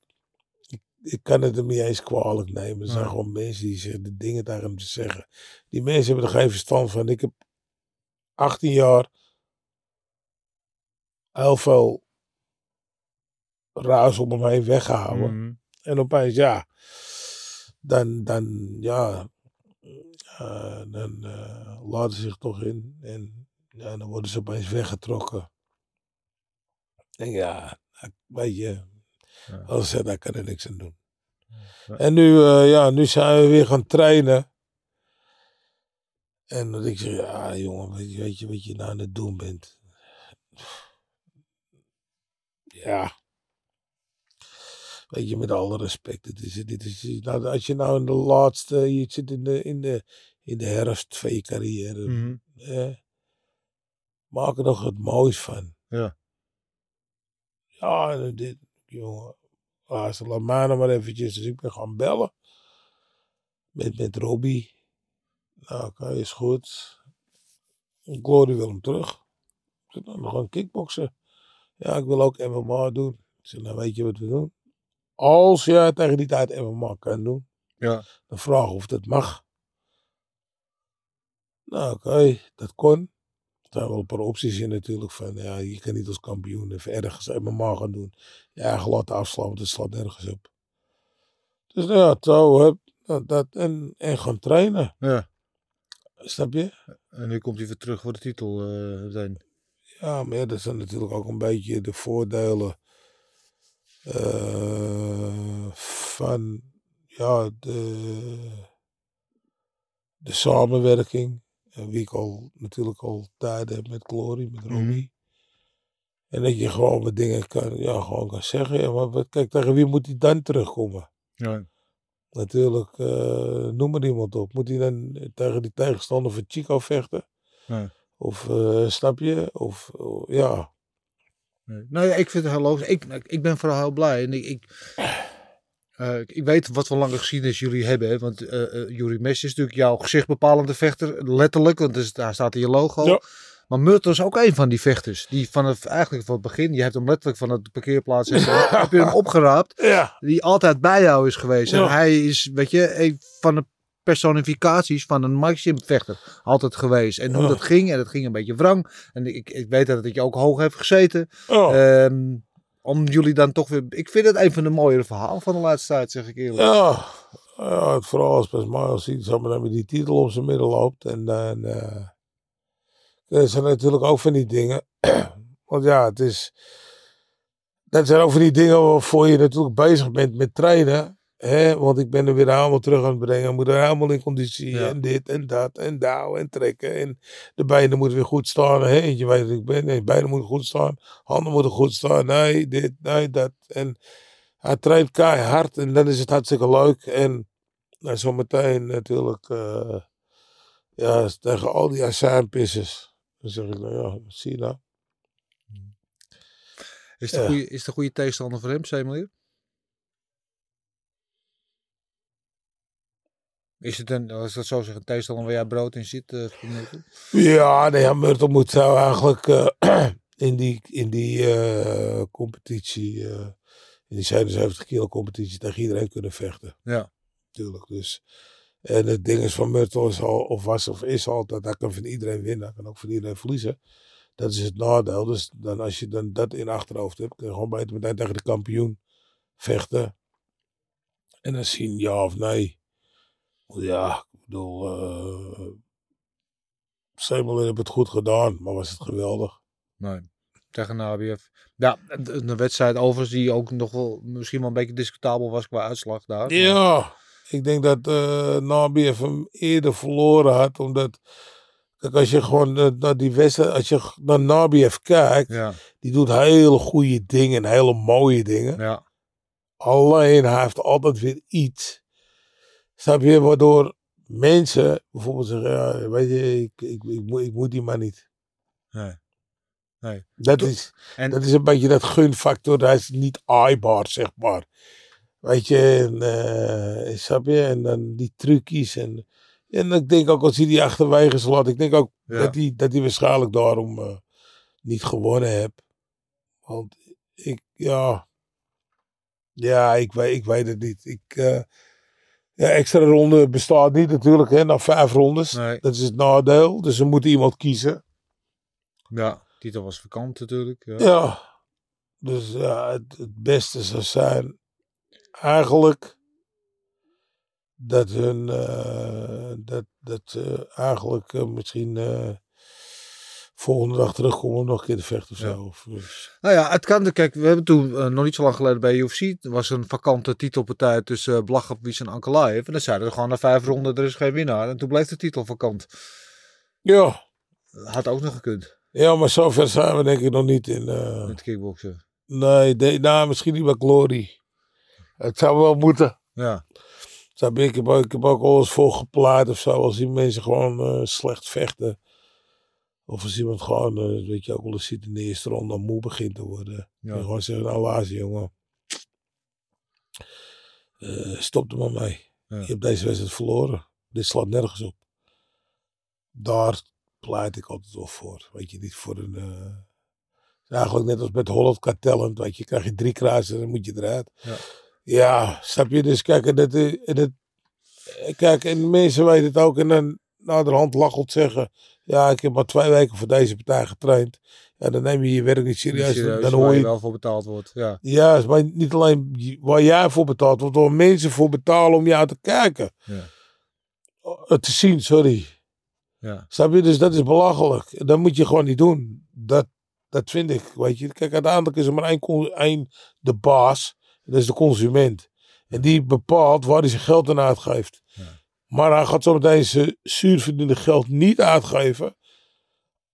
S4: ik, ik kan het hem niet eens kwalijk nemen. Er zijn gewoon mensen die zeggen de dingen tegen hem te zeggen. Die mensen hebben er geen verstand van. Ik heb 18 jaar heel veel ruis om hem heen weggehouden.
S3: Mhm.
S4: En opeens, ja, dan, dan ja, eh, dan eh, laten ze zich toch in. En ja, dan worden ze opeens weggetrokken. En ja, weet je,
S3: Ja.
S4: als ze daar kan er niks aan doen.
S3: Ja.
S4: En nu, eh, ja, nu zijn we weer gaan trainen. En dat ik zeg, ja jongen, weet je, weet je wat je nou aan het doen bent? Ja. Weet je, met alle respect. Het is, dit is, nou, als je nou in de laatste, je zit in de, in de, in de herfst van je carrière. Eh, maak er nog het moois van.
S3: Ja.
S4: Ja, dit, jongen. Luister, laat mij nou maar eventjes. Dus ik ben gaan bellen. Met, met Robbie. Nou, oké, is goed. Glory wil hem terug. Ik zeg, nou, we gaan kickboksen. Ja, ik wil ook MMA doen. Ik zeg, nou weet je wat we doen? Als jij tegen die tijd MMA kan doen,
S3: Ja.
S4: dan vraag of dat mag. Nou, oké, dat kon. zijn wel een paar opties in natuurlijk. Van, ja, je kan niet als kampioen even ergens MMA gaan doen. Je eigen laten afslaan, want het slaat nergens op. Dus nou ja, zo, heb, nou, dat, en, en gaan trainen.
S3: Ja.
S4: Snap je?
S3: En nu komt hij weer terug voor de titel. eh meteen.
S4: Ja, maar ja, dat zijn natuurlijk ook een beetje de voordelen eh, van ja, de, de samenwerking. En wie ik al natuurlijk al tijden heb met Glory, met
S3: Mhm.
S4: Romy. En dat je gewoon wat dingen kan, ja, gewoon kan zeggen. Ja, maar kijk, tegen wie moet hij dan terugkomen?
S3: Ja.
S4: Natuurlijk, eh, noem maar iemand op. Moet hij dan tegen die tegenstander van Chico vechten? Of eh, snap je? Of of- ja.
S3: Nee. Nou ja, ik vind het heel logisch. Ik, ik ben vooral heel blij. En ik, ik, eh, ik weet wat voor lange geschiedenis jullie hebben. Hè? Want eh eh Jurie Messi is natuurlijk jouw gezichtbepalende vechter. Letterlijk, want daar staat in je logo.
S4: Ja.
S3: Maar Murto is ook een van die vechters. Die vanaf eigenlijk van het begin, je hebt hem letterlijk van het parkeerplaats heb je, hem- opgeraapt.
S4: Ja.
S3: Die altijd bij jou is geweest. En hij is, weet je, een van de personificaties van een maximum vechter. Altijd geweest. En hoe
S4: Ja.
S3: dat ging, en dat ging een beetje wrang. En ik, ik weet dat het je ook hoog heeft gezeten.
S4: Oh.
S3: Ehm, om jullie dan toch weer. Ik vind het een van de mooiere verhalen van de laatste tijd, zeg ik eerlijk.
S4: ja. ja, het vooral als pas Miles ziet, zo maar dan met die titel om zijn middel loopt. En dan. eh dat zijn natuurlijk ook van die dingen. Want ja, het is. Dat zijn ook van die dingen waarvoor je natuurlijk bezig bent met trainen. Hè? Want ik ben er weer helemaal terug aan het brengen. Moet er helemaal in conditie.
S3: Ja.
S4: En dit en dat. En douwen en trekken. En de benen moeten weer goed staan. Hè? Je weet dat ik ben. Nee, beiden moeten goed staan. Handen moeten goed staan. Nee, dit, nee, dat. En hij traint keihard. En dan is het hartstikke leuk. En nou, zometeen natuurlijk. eh, ja, tegen al die azijnpissers. Dan zeg ik, nou ja, zie je nou.
S3: Is het een
S4: Ja.
S3: goede, is een goede tegenstander voor hem, Semelier? Is het een, als dat zo zeggen, een tegenstander waar jij brood in zit? eh?
S4: Ja, nee, ja, Myrtle moet zou eigenlijk eh, in die, in die eh, competitie, in die 77 kilo competitie, tegen iedereen kunnen vechten.
S3: Ja.
S4: Tuurlijk, dus. En het ding is van Myrtle is al, of was of is altijd, hij kan van iedereen winnen, hij kan ook van iedereen verliezen. Dat is het nadeel. Dus dan, als je dan dat in achterhoofd hebt, kun je gewoon beter meteen tegen de kampioen vechten. En dan zien ja of nee. Ja, ik bedoel, eh Semel heeft het goed gedaan, maar was het geweldig.
S3: Nee, tegen Nabiev. Ja, een wedstrijd overigens die ook nog wel misschien wel een beetje discutabel was qua uitslag daar. Maar-
S4: Ja, ik denk dat eh Nabiev hem eerder verloren had, omdat... Kijk, als je gewoon naar die wedstrijd, als je naar Nabiev kijkt,
S3: Ja,
S4: die doet hele goede dingen, hele mooie dingen.
S3: ja,
S4: Alleen hij heeft altijd weer iets. Snap je? Waardoor mensen bijvoorbeeld zeggen: ja, weet je, ik, ik, ik, moet, ik moet die maar niet.
S3: nee. nee.
S4: Dat is,
S3: En
S4: dat is een beetje dat gunfactor. Hij is niet aaibaar, zeg maar. Weet je, en, eh, snap je? En dan die trucjes. En, en ik denk ook als hij die achterwege slaat, ik denk ook
S3: Ja.
S4: dat, hij, dat hij waarschijnlijk daarom eh, niet gewonnen heeft. Want ik, ja. Ja, ik weet, ik weet het niet. Ik, eh, ja, extra ronde bestaat niet natuurlijk, hè, na vijf rondes.
S3: Nee.
S4: Dat is het nadeel. Dus ze moeten iemand kiezen.
S3: ja, titel was vakant natuurlijk. Ja.
S4: Ja, dus ja, het, het beste zou zijn eigenlijk dat hun, eh, dat, dat ze eigenlijk eh, misschien eh, volgende dag terugkomen om nog een keer te vechten of
S3: Ja.
S4: zo. Of, eh,
S3: Nou ja, het kan. Kijk, we hebben toen eh, nog niet zo lang geleden bij UFC. Er was een vakante titelpartij tussen uh, Blachowicz en Ankalaev. En dan zeiden we gewoon na vijf ronden, er is geen winnaar. En toen bleef de titel vakant.
S4: ja.
S3: Had ook nog gekund
S4: ja, maar zover zijn we denk ik nog niet in. eh,
S3: met kickboksen.
S4: nee, de, nou, misschien niet bij Glory. Het zou wel moeten.
S3: Ja?
S4: Ik heb, ook- ik heb ook al eens voor geplaatst of zo. Als die mensen gewoon slecht vechten. Of als iemand gewoon, eh, weet je ook wel eens ziet in de eerste ronde moe begint te worden.
S3: Ja.
S4: En gewoon zeggen, nou laatste jongen. Eh, stop er maar mee.
S3: Ja.
S4: Je hebt deze wedstrijd verloren. Dit slaat nergens op. Daar pleit ik altijd wel voor. Weet je, niet voor een... eh, eigenlijk net als met Holland Talent. Weet je, krijg je drie kruisen en dan moet je eruit.
S3: Ja.
S4: Ja, snap je? Dus kijk, en dat, en dat, kijk, en mensen weten het ook. En dan, naderhand lachend zeggen... Ja, ik heb maar twee weken voor deze partij getraind. Ja, dan neem je je werk niet serieus.
S3: Serieus,
S4: dan
S3: waar
S4: hoor
S3: je
S4: je
S3: wel voor betaald wordt. Ja.
S4: Ja, maar niet alleen waar jij voor betaalt, wordt door mensen voor betalen om jou te kijken.
S3: Ja.
S4: Oh, Te zien, sorry.
S3: Ja.
S4: Snap je? Dus dat is belachelijk. Dat moet je gewoon niet doen. Dat, dat vind ik, weet je. Kijk, uiteindelijk is er maar één, één de baas. Dat is de consument. En die bepaalt waar hij zijn geld aan uitgeeft.
S3: Ja.
S4: Maar hij gaat zometeen zijn zuurverdiende geld niet uitgeven.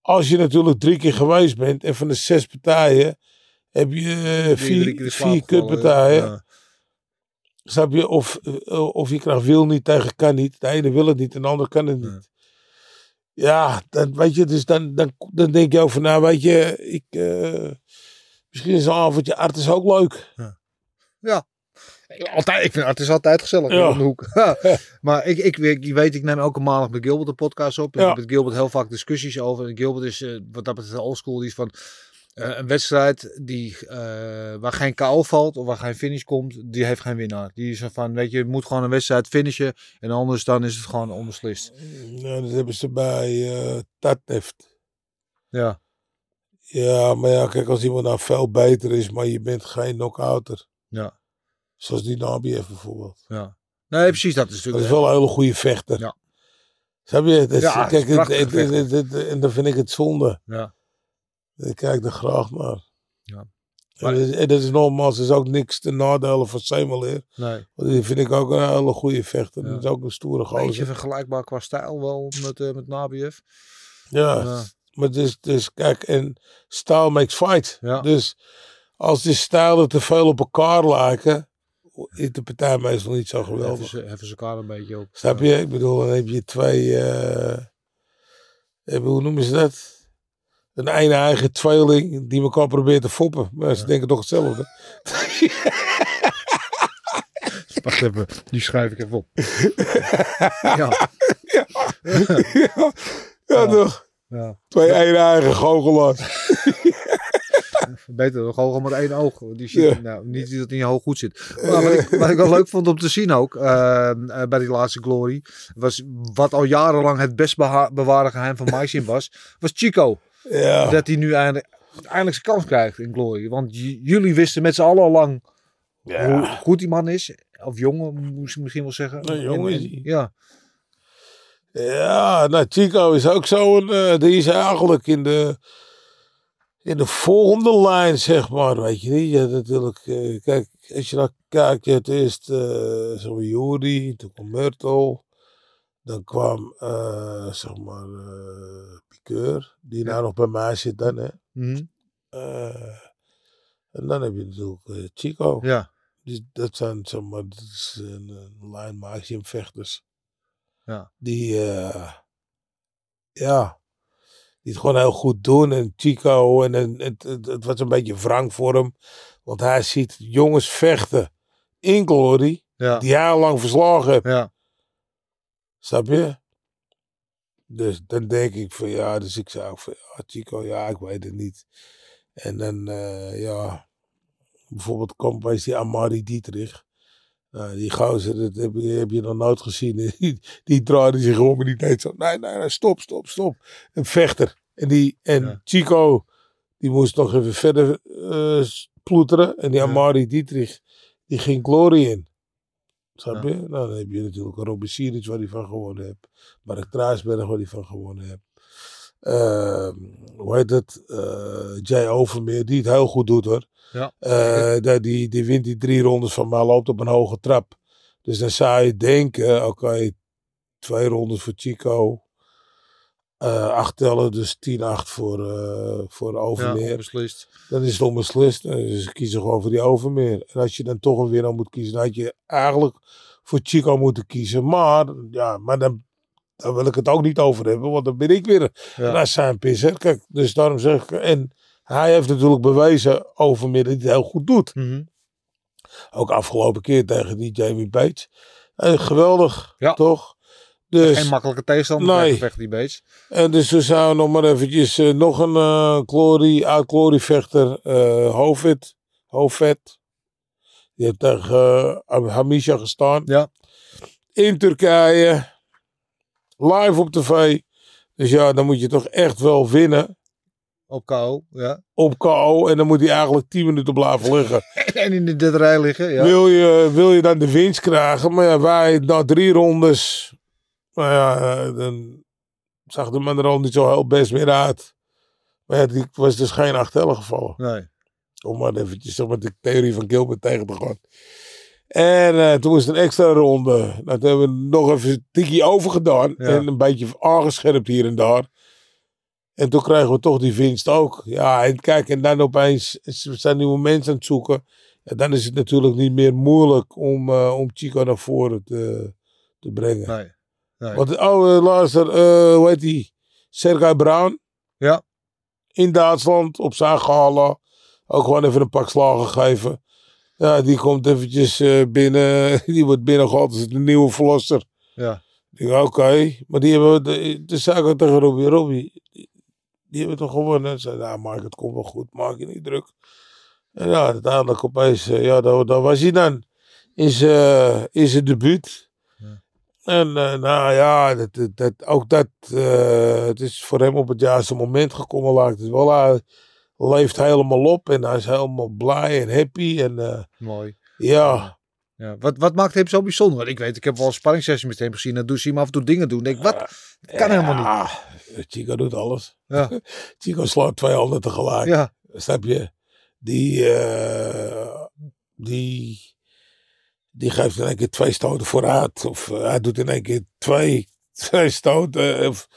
S4: Als je natuurlijk drie keer geweest bent. En van de zes partijen heb je eh, vier, vier kutpartijen.
S3: Ja.
S4: Snap je? Of, eh, of je krijgt wil niet tegen kan niet. De ene wil het niet en de ander kan het
S3: Ja.
S4: niet. Ja, dan, weet je, dus dan, dan, dan denk je over, nou weet je, ik, eh, misschien is een avondje artis ook leuk.
S3: Altijd, ik vind het is altijd gezellig
S4: Ja.
S3: om de hoek. maar ik, ik, weet- je weet, ik neem elke maandag met Gilbert een podcast op. Ik
S4: Ja.
S3: heb met Gilbert heel vaak discussies over. En Gilbert is eh, wat dat betreft oldschool. Die is van eh, een wedstrijd die, eh, waar geen KO valt of waar geen finish komt, die heeft geen winnaar. Die is van, weet je, je moet gewoon een wedstrijd finishen. En anders dan is het gewoon onbeslist.
S4: Nou, dat hebben ze bij eh Tatneft.
S3: Ja,
S4: Ja, maar ja, kijk, als iemand nou veel beter is, maar je bent geen knock-outer.
S3: Ja,
S4: Zoals die Nabiev bijvoorbeeld.
S3: ja. Nee, precies. Dat is
S4: Dat
S3: natuurlijk...
S4: is wel een hele goede vechter.
S3: Ja.
S4: Snap je? Dat is-
S3: Ja, het is
S4: kijk, het- en dan vind ik het zonde.
S3: Ja,
S4: Ik kijk er graag naar.
S3: Ja.
S4: En dat is- En dat is nogmaals, is ook niks te nadelen van Semeleer.
S3: nee.
S4: Want die vind ik ook een hele goede vechter.
S3: Ja.
S4: Dat is ook een stoere
S3: Beetje
S4: gozer.
S3: vergelijkbaar qua stijl wel met, eh met Nabiev.
S4: Ja,
S3: Ja.
S4: maar dus, dus kijk, en style makes fight.
S3: Ja.
S4: Dus als die stijlen te veel op elkaar lijken, is de partij meestal niet zo
S3: Heffen
S4: geweldig.
S3: ze, heffen ze elkaar een beetje op.
S4: Snap je? Ik bedoel, dan heb je twee, eh, eh, hoe noemen ze dat? Een eigen tweeling die elkaar probeert te foppen. Maar ze
S3: Ja.
S4: denken toch hetzelfde.
S3: Wacht even, die schrijf ik even op. ja,
S4: ja, ja,
S3: Ja.
S4: toch?
S3: ja.
S4: Twee eigen goochelaars.
S3: Beter dan gewoon met één oog. Die
S4: Ja.
S3: nou, niet dat het niet hoog goed zit. Maar wat, ik, wat ik wel leuk vond om te zien ook, eh, eh, bij die laatste Glory, was wat al jarenlang het best bewaarde geheim van Maisin was, was Chico.
S4: Ja.
S3: Dat hij nu eindelijk, eindelijk zijn kans krijgt in Glory. Want jullie wisten met z'n allen al lang hoe
S4: ja.
S3: goed die man is. Of jongen, moest ik misschien wel zeggen.
S4: Nee, jong
S3: En-
S4: is hij.
S3: Ja,
S4: Ja, nou, Chico is ook zo'n. eh die is eigenlijk in de. In de volgende lijn, zeg maar. Weet je niet? Ja, natuurlijk. eh, kijk, als je dan kijkt, je had eerst. zeg maar, Juri, toen kwam Myrtle. Dan kwam, eh, zeg maar. Piqueur, die nou nog bij mij zit, dan, hè.
S3: Mhm.
S4: En dan heb je natuurlijk Chico.
S3: ja,
S4: Dus dat zijn, zeg maar, dat is een, een lijn maximum vechters.
S3: Ja.
S4: Die, eh, ja, die het gewoon heel goed doen. En Chico, en, en het, het, het was een beetje wrang voor hem. Want hij ziet jongens vechten in Glory,
S3: ja,
S4: die hij lang verslagen heeft.
S3: ja.
S4: Snap je? Dus dan denk ik van ja, dus ik ook van ja, Chico, ja, ik weet het niet. En dan, eh, ja, bijvoorbeeld komt bij die Amari Dietrich. Nou, die gozer, dat heb je, heb je nog nooit gezien. Die, die draaide zich om en die deed zo, nee, nee, nee, stop, stop, stop. Een vechter. En, die, en
S3: Ja.
S4: Chico, die moest nog even verder eh, ploeteren. En die. Amari Dietrich, die ging glory in. Snap je? Nou, dan heb je natuurlijk een Robin Siric waar hij van gewonnen heeft. Mark Truisberg waar hij van gewonnen heeft. Ehm, hoe heet het? Eh, Jay Overmeer, die het heel goed doet hoor.
S3: Ja.
S4: Eh, die, die, die wint die drie rondes van mij, loopt op een hoge trap. Dus dan zou je denken, oké, twee rondes voor Chico. eh acht tellen, dus 10-8 voor, voor
S3: ja
S4: Overmeer.
S3: beslist.
S4: Dan is het onbeslist. Dus ze kiezen gewoon voor die Overmeer. En als je dan toch een winnaar moet kiezen, dan had je eigenlijk voor Chico moeten kiezen. Maar, ja, maar dan, dan wil ik het ook niet over hebben, want dan ben ik weer
S3: Ja.
S4: naar zijn pisser. Kijk, dus daarom zeg ik, en hij heeft natuurlijk bewezen Overmeer dat hij het heel goed doet.
S3: Mhm.
S4: Ook afgelopen keer tegen die Jamie Bates. Eh, geweldig,
S3: Ja.
S4: toch? Dus,
S3: Geen makkelijke tegenstander
S4: Nee.
S3: vechten die Bates.
S4: en dus we zouden nog maar eventjes eh, nog een eh glory, oud glory vechter, eh Hovet. Hovet. Die heeft tegen eh, Hamisha gestaan.
S3: Ja.
S4: In Turkije. Live op tv. Dus ja, dan moet je toch echt wel winnen
S3: Op KO, ja.
S4: op KO. En dan moet hij eigenlijk 10 minuten blijven liggen.
S3: En in de derde rij liggen, ja.
S4: Wil, je, wil je dan de winst krijgen? Maar ja, wij na drie rondes. Nou ja, eh, dan zag de man er al niet zo heel best meer uit. Maar ja, die was dus geen achtellen gevallen.
S3: Nee.
S4: Om maar eventjes zeg maar, de theorie van Gilbert tegen te gaan. En eh, toen was het een extra ronde. Toen hebben we nog even een tikkie overgedaan.
S3: Ja.
S4: En een beetje aangescherpt hier en daar. En toen kregen we toch die winst ook. Ja, en kijk, en dan opeens we zijn nieuwe mensen aan het zoeken. Ja, dan is het natuurlijk niet meer moeilijk om, eh, om Chico naar voren te, te brengen.
S3: Nee. nee.
S4: Want, oh, luister, eh, hoe heet die? Sergei Brown.
S3: Ja.
S4: In Duitsland, op zijn gala. Ook gewoon even een pak slagen gegeven. Ja, die komt eventjes eh, binnen. Die wordt binnengehaald als de nieuwe verlosser.
S3: Ja.
S4: Ik denk, oké. Maar die hebben, de, de ik ook tegen Robbie. Robbie, die, hebben toch gewonnen? Zei, nou, Mark, het komt wel goed. Maak je niet druk. En ja, uiteindelijk opeens, eh, ja, daar, daar was hij dan. In zijn in zijn debuut.
S3: Ja.
S4: En eh, nou ja, dat, dat, ook dat, het is voor hem op het juiste moment gekomen, lijkt het wel. Hij leeft helemaal op en hij is helemaal blij en happy. En eh,
S3: Mooi.
S4: ja,
S3: Ja. Wat, wat maakt hem zo bijzonder? Want ik weet, ik heb wel een spanningssessie met hem gezien. Dan doet hij hem af en toe dingen doen. Ik wat? Dat kan helemaal niet.
S4: Chico doet alles.
S3: Ja.
S4: Chico slaat twee handen tegelijk.
S3: Ja.
S4: Snap je? Die, eh, die, die geeft in één keer twee stoten vooruit. Of eh, hij doet in één keer twee, twee stoten. Of,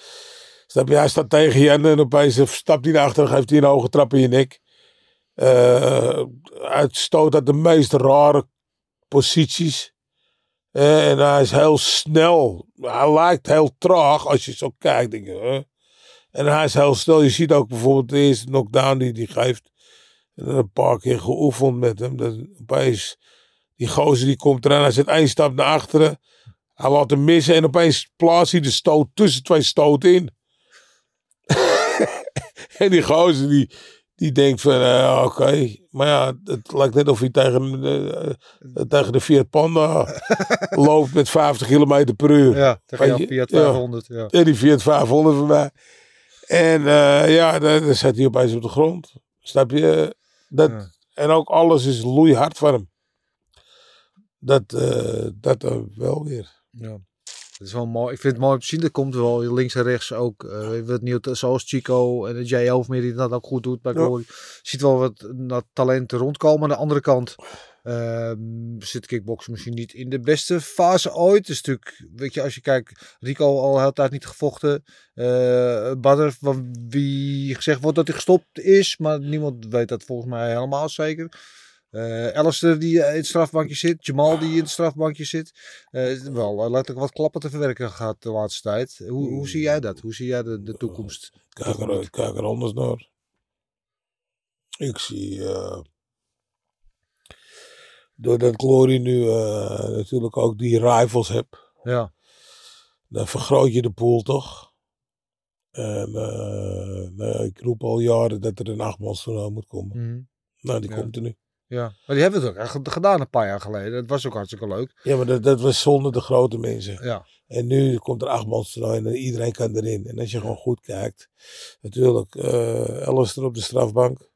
S4: snap? Hij staat tegen je en opeens stapt hij naar achteren geeft hij een hoge trap in je nek. Eh hij stoot uit de meest rare posities. Eh, en hij is heel snel. Hij lijkt heel traag als je zo kijkt. Denk je? En hij is heel snel. Je ziet ook bijvoorbeeld de eerste knockdown die hij geeft. En een paar keer geoefend met hem. Dan opeens, die gozer die komt eraan. Hij zet één stap naar achteren. Hij laat hem missen. En opeens plaatst hij de stoot tussen twee stoten in. En die gozer die, die denkt van, eh, oké. Maar ja, het lijkt net of hij tegen, eh, eh, tegen de Fiat Panda loopt met 50 km per uur.
S3: Ja, tegen
S4: je,
S3: Fiat
S4: ja.
S3: 500. Ja.
S4: En die Fiat 500 van mij. En ja, dan, dan zat hij opeens op de grond. Snap je? Dat,
S3: Ja.
S4: En ook alles is loeihard van hem. Dat, dat wel weer.
S3: Ja. Dat is wel mooi. Ik vind het mooi om te zien. Dat komt wel links en rechts ook. eh wat nieuw, zoals Chico en Jay Overmeer die dat ook goed doet
S4: Ja.
S3: Je ziet wel wat dat talenten rondkomen. Aan de andere kant ehm, zit kickboksen misschien niet in de beste fase ooit. Het is natuurlijk, weet je, als je kijkt, Rico al de hele tijd niet gevochten. Eh Badr, van wie gezegd wordt dat hij gestopt is, maar niemand weet dat volgens mij helemaal zeker. Eh Alistair die eh, in het strafbankje zit. Jamal die in het strafbankje zit. Eh, wel letterlijk wat klappen te verwerken gehad de laatste tijd. Hoe, hoe zie jij dat? Hoe zie jij de, de toekomst?
S4: Kijk er, ik kijk er anders naar. Ik zie. doordat Glory nu natuurlijk ook die rivals hebt.
S3: Ja,
S4: Dan vergroot je de pool toch? En nou ik roep al jaren dat er een achtmanstoernooi moet komen.
S3: Mhm.
S4: Nou, die
S3: Ja.
S4: komt er nu.
S3: Ja. Maar die hebben het ook echt gedaan een paar jaar geleden. Dat was ook hartstikke leuk.
S4: Ja, maar dat, dat was zonder de grote mensen.
S3: Ja,
S4: En nu komt er achtmanstoernooi en iedereen kan erin. En als je gewoon goed kijkt. Natuurlijk, eh Alistair op de strafbank.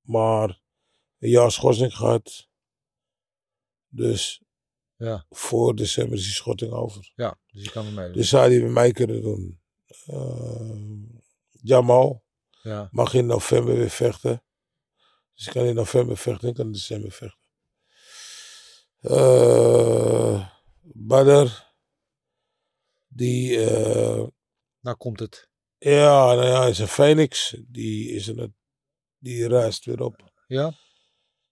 S4: Maar een jaar schorsing gehad. Dus
S3: ja,
S4: voor december is die schotting over.
S3: ja. Dus je kan er mee.
S4: Dus zou die bij mij kunnen doen. Eh, Jamal
S3: ja.
S4: mag in november weer vechten. Dus ik kan in november vechten, ik kan in december vechten. Eh Badr, die,
S3: Nou komt het.
S4: ja, nou ja, is een Phoenix. Die is een, die reist weer op.
S3: Ja?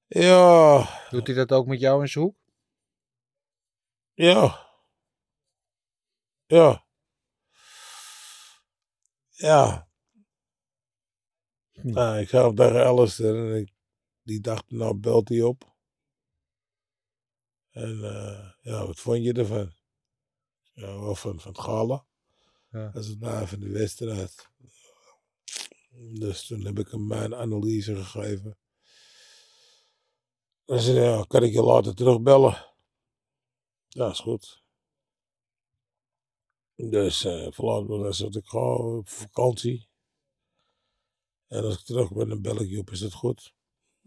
S4: Ja,
S3: Doet hij dat ook met jou in zijn hoek?
S4: ja. Ja. Ja.
S3: Hm.
S4: Nou, ik ga op tegen Alistair en ik, die dacht, nou belt hij op. En eh, ja, wat vond je ervan? Ja, wel van, van het gala.
S3: Ja.
S4: Dat is het na van de wedstrijd. Dus toen heb ik hem mijn analyse gegeven. En zei, ja, kan ik je later terugbellen? Ja, is goed. Dus me, dan zat ik gewoon op vakantie. En als ik terug ben, dan bel ik je op, is dat goed?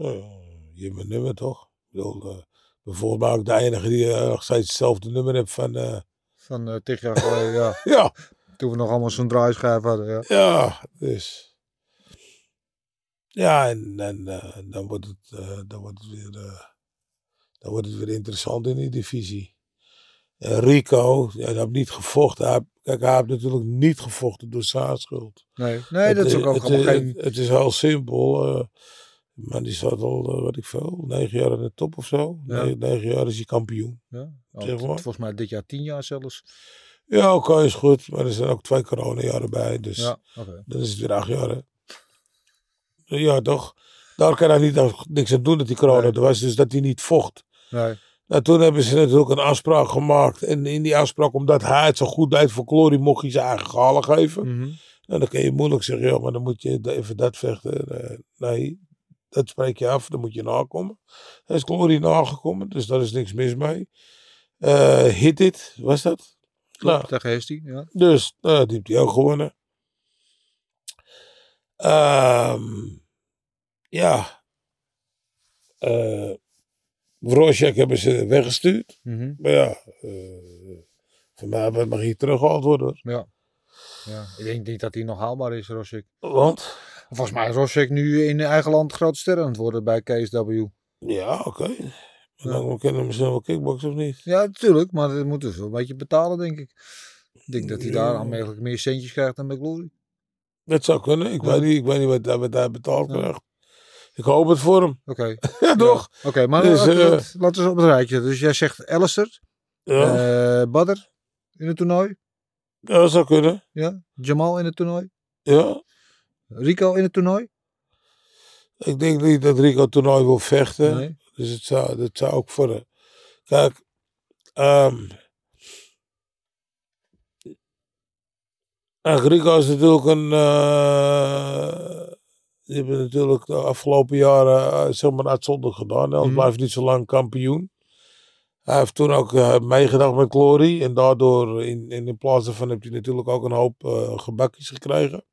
S4: Nou, ja, je hebt mijn nummer toch? Ik bedoel, eh, bijvoorbeeld ben ik de enige die eh, nog steeds hetzelfde nummer heeft van... eh,
S3: Van uh, tig jaar geleden, ja.
S4: ja,
S3: Toen we nog allemaal zo'n draaischijf hadden, ja.
S4: Ja, dus. Ja, en, en dan, wordt het, dan, wordt het weer, dan wordt het weer interessant in die divisie. En Rico, ja, hij heeft niet gevochten. Hij, kijk, hij heeft natuurlijk niet gevochten door zaadschuld.
S3: Nee, nee dat is ook, ook
S4: het,
S3: allemaal
S4: het,
S3: geen...
S4: het is heel simpel. Maar die zat al, eh, wat ik veel, negen jaar in de top of zo.
S3: Ja.
S4: Negen, negen jaar is hij kampioen.
S3: Ja, oh,
S4: zeg
S3: t-
S4: maar.
S3: Volgens mij dit jaar tien jaar zelfs.
S4: Ja, oké, is goed. Maar er zijn ook twee coronajaren bij. Dus
S3: Ja.
S4: Dan is het weer acht jaar, hè? Ja, toch? Daar kan hij niet, niks aan doen dat die corona
S3: Nee.
S4: er was. Dus dat hij niet vocht.
S3: Nee,
S4: Nou, toen hebben ze natuurlijk een afspraak gemaakt. En in die afspraak, omdat hij het zo goed deed voor Glory, mocht hij zijn eigen galen geven.
S3: Mhm.
S4: Nou, dan kun je moeilijk zeggen, ja, maar dan moet je even dat vechten. Eh, Nee, dat spreek je af, dan moet je nakomen. Hij is Glory nagekomen, dus daar is niks mis mee. Eh hit it, was dat? Nou,
S3: Klopt, tegen Hestie, ja.
S4: dus nou, die heeft hij ook gewonnen. Ehm, ja. Wrocek hebben ze weggestuurd.
S3: Mhm.
S4: Maar ja, eh voor mij mag hij teruggehaald worden. hoor.
S3: Ja. ja. Ik denk niet dat hij nog haalbaar is, Rosik.
S4: Want?
S3: Volgens mij is Rosik nu in eigen land groot ster aan het worden bij KSW.
S4: Ja, oké.
S3: Ja.
S4: Dan kunnen we misschien wel kickboxen of niet?
S3: Ja, natuurlijk, maar dat moet dus wel een beetje betalen, denk ik. Ik denk dat hij daar aanmerkelijk meer centjes krijgt dan bij Glory.
S4: Dat zou kunnen. Ik,
S3: Ja.
S4: weet, niet, ik weet niet wat, hij- wat hij betaald
S3: Ja.
S4: krijgt. Ik hoop het voor hem.
S3: Oké.
S4: Ja, toch?
S3: Oké, maar
S4: Dus,
S3: laten, we
S4: eh,
S3: laten we eens op het rijtje. Dus jij zegt Alistair,
S4: Ja,
S3: eh Badr in het toernooi.
S4: ja dat zou kunnen.
S3: Ja. Jamal in het toernooi.
S4: Ja.
S3: Rico in het toernooi.
S4: Ik denk niet dat Rico het toernooi wil vechten.
S3: Nee.
S4: Dus het zou, dat zou ook voor de... Kijk, ehm ach, Rico is natuurlijk een... eh die hebben natuurlijk de afgelopen jaren eh, zeg maar uitzonderlijk gedaan. Hij
S3: Mhm.
S4: blijft niet zo lang kampioen. Hij heeft toen ook eh, meegedacht met Glory. En daardoor, in, in, in plaats daarvan, heeft hij natuurlijk ook een hoop eh, gebakjes gekregen.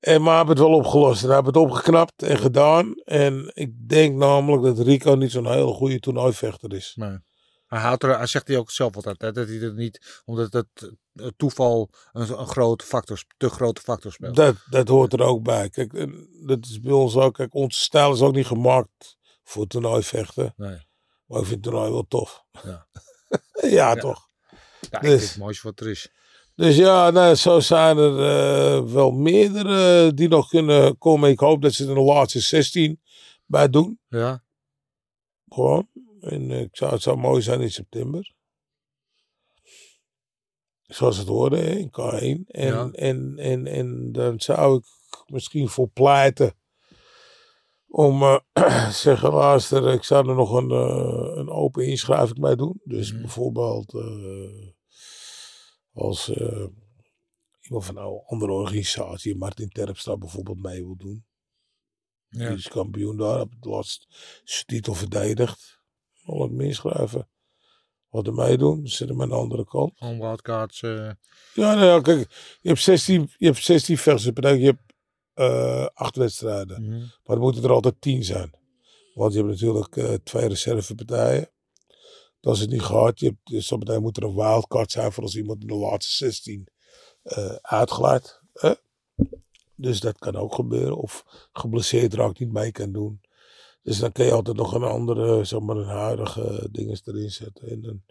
S4: En, maar hij heeft het wel opgelost. En hij heeft het opgeknapt en gedaan. En ik denk namelijk dat Rico niet zo'n hele goede toernooivechter is.
S3: Nee. Hij, houdt er, hij zegt hij ook zelf altijd, hè, dat hij het niet, omdat het, het toeval een, een grote factor, te grote factor speelt.
S4: Dat, dat hoort er ook bij. Kijk, dat is bij ons ook. Kijk, onze stijl is ook niet gemaakt voor toernooivechten.
S3: Nee.
S4: Maar ik vind het toernooi wel tof.
S3: Ja.
S4: ja, toch.
S3: Ja,
S4: Dus.
S3: het mooiste wat er is.
S4: Dus ja, nou, zo zijn er eh, wel meerdere die nog kunnen komen. Ik hoop dat ze er de laatste 16 bij doen.
S3: Ja.
S4: Gewoon. En eh, ik zou, het zou mooi zijn in september. Zoals het hoorde hè, in K1. En,
S3: Ja.
S4: en, en, en dan zou ik misschien voor pleiten. Om eh zeggen, luister, ik zou er nog een, eh, een open inschrijving bij doen. Dus
S3: Mhm.
S4: bijvoorbeeld eh, als iemand van een andere organisatie, Martin Terpstra bijvoorbeeld mee wil doen.
S3: Ja.
S4: Die is kampioen daar, heb de laatste zijn titel verdedigd. Al meer inschrijven. Wat er meedoen, zitten we aan de andere kant.
S3: Gewoon wildcards.
S4: Ja, nou ja, kijk, je hebt 16, je hebt 16 vechters. Dat betekent, je hebt eh, acht wedstrijden.
S3: mhm.
S4: Maar er moeten er altijd tien zijn. Want je hebt natuurlijk eh, twee reservepartijen. Dat is het niet gehad. Je hebt, dus zometeen moet er een wildcard zijn voor als iemand in de laatste 16 eh uitglijdt. hè. Dus dat kan ook gebeuren. Of geblesseerd raakt niet mee kan doen. Dus dan kun je altijd nog een andere, zeg maar een huidige dinges erin zetten. En, dan,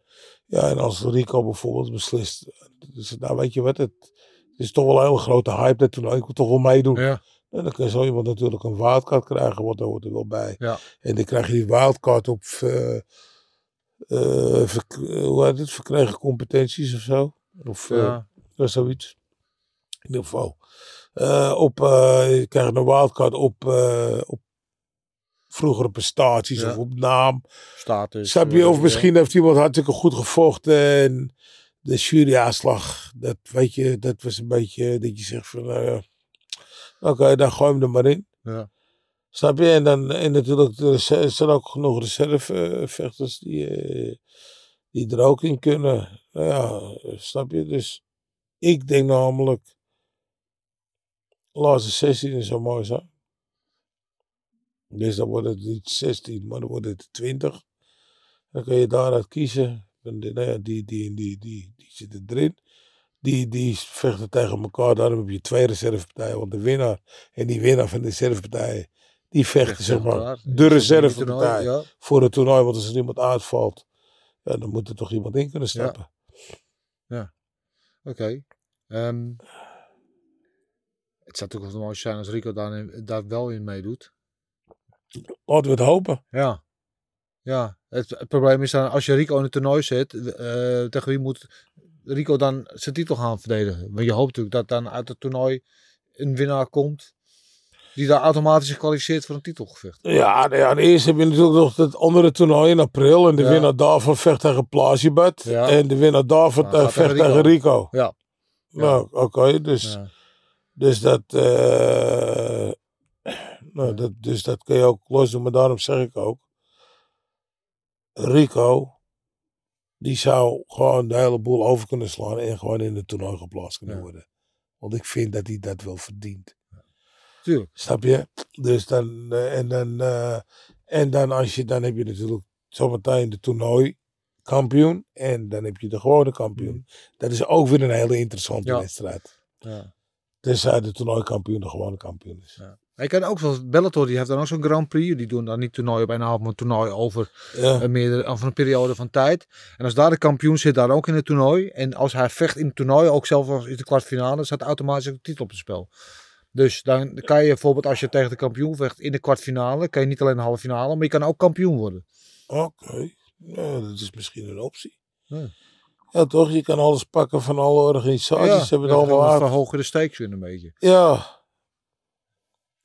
S4: ja, en als Rico bijvoorbeeld beslist. Dus, nou weet je wat, het, het is toch wel een hele grote hype dat toernooi. Ik wil toch wel meedoen.
S3: Ja.
S4: En dan kan zo iemand natuurlijk een wildcard krijgen, want daar hoort er wel bij.
S3: Ja.
S4: En dan krijg je die wildcard op eh, hoe heet het, verkregen competenties of zo. Of
S3: ja.
S4: zoiets. In ieder geval. Op, je krijgt een wildcard op, op vroegere prestaties
S3: Ja.
S4: of op naam.
S3: Status.
S4: Snap je? Of misschien heeft iemand hartstikke goed gevochten en de juryaaslag, dat weet je, dat was een beetje dat je zegt van, nou ja, oké, dan gooi hem er maar in.
S3: Ja.
S4: Snap je? En dan en natuurlijk, er zijn- er ook genoeg reservevechters die, eh, die er ook in kunnen. Nou ja, snap je? Dus ik denk namelijk, laatste 16 zou mooi zijn. Dus dan wordt het niet 16, maar dan wordt het 20. Dan kun je daaruit kiezen. Nou ja, die, die, die, die, die zitten erin. Die, die vechten tegen elkaar. Daarom heb je twee reservepartijen. Want de winnaar en die winnaar van de reservepartijen. Die vechten, zeg maar, de reservepartij
S3: Ja.
S4: voor het toernooi. Want als er iemand uitvalt, ja, dan moet er toch iemand in kunnen stappen.
S3: Oké. Ehm, het zou toch wel mooi zijn als Rico daar, daar wel in meedoet.
S4: Laten we het hopen.
S3: Ja. Ja. Het, het probleem is dan, als je Rico in het toernooi zet, eh, tegen wie moet Rico dan zijn titel gaan verdedigen? Want je hoopt natuurlijk dat dan uit het toernooi een winnaar komt die daar automatisch gekwalificeerd voor een titelgevecht.
S4: Ja, nou ja, eerst heb je natuurlijk nog het andere toernooi in april. En de
S3: Ja.
S4: winnaar daarvan vecht tegen Plazibad.
S3: Ja.
S4: En de winnaar daarvan
S3: gaat
S4: vecht
S3: tegen
S4: Rico.
S3: Ja.
S4: Nou, oké. dus, dus, dat, eh, nou, dat, dus dat kun je ook los doen. Maar daarom zeg ik ook. Rico, die zou gewoon de hele boel over kunnen slaan. En gewoon in het toernooi geplaatst kunnen
S3: Ja.
S4: worden. Want ik vind dat hij dat wel verdient.
S3: Tuurlijk.
S4: Snap je? Dus dan, eh, en dan, eh, en dan als je, dan heb je natuurlijk zometeen de toernooi kampioen. En dan heb je de gewone kampioen. Dat is ook weer een hele interessante
S3: Ja.
S4: wedstrijd.
S3: Ja.
S4: Tenzij de toernooikampioen de gewone kampioen is.
S3: Ja. Je kan ook zoals Bellator, die heeft dan ook zo'n Grand Prix. Die doen dan niet toernooi op een maar een toernooi over
S4: Ja.
S3: een, meerdere, of een periode van tijd. En als daar de kampioen zit, daar ook in het toernooi. En als hij vecht in het toernooi, ook zelfs als in de kwartfinale, staat automatisch de titel op het spel. Dus dan kan je bijvoorbeeld, als je tegen de kampioen vecht in de kwartfinale, kan je niet alleen de halve finale, maar je kan ook kampioen worden.
S4: Oké. Ja, dat is misschien een optie.
S3: Ja.
S4: Ja, toch? Je kan alles pakken van alle organisaties. Ze hebben het allemaal
S3: verhogen de stakes weer een beetje.
S4: Ja.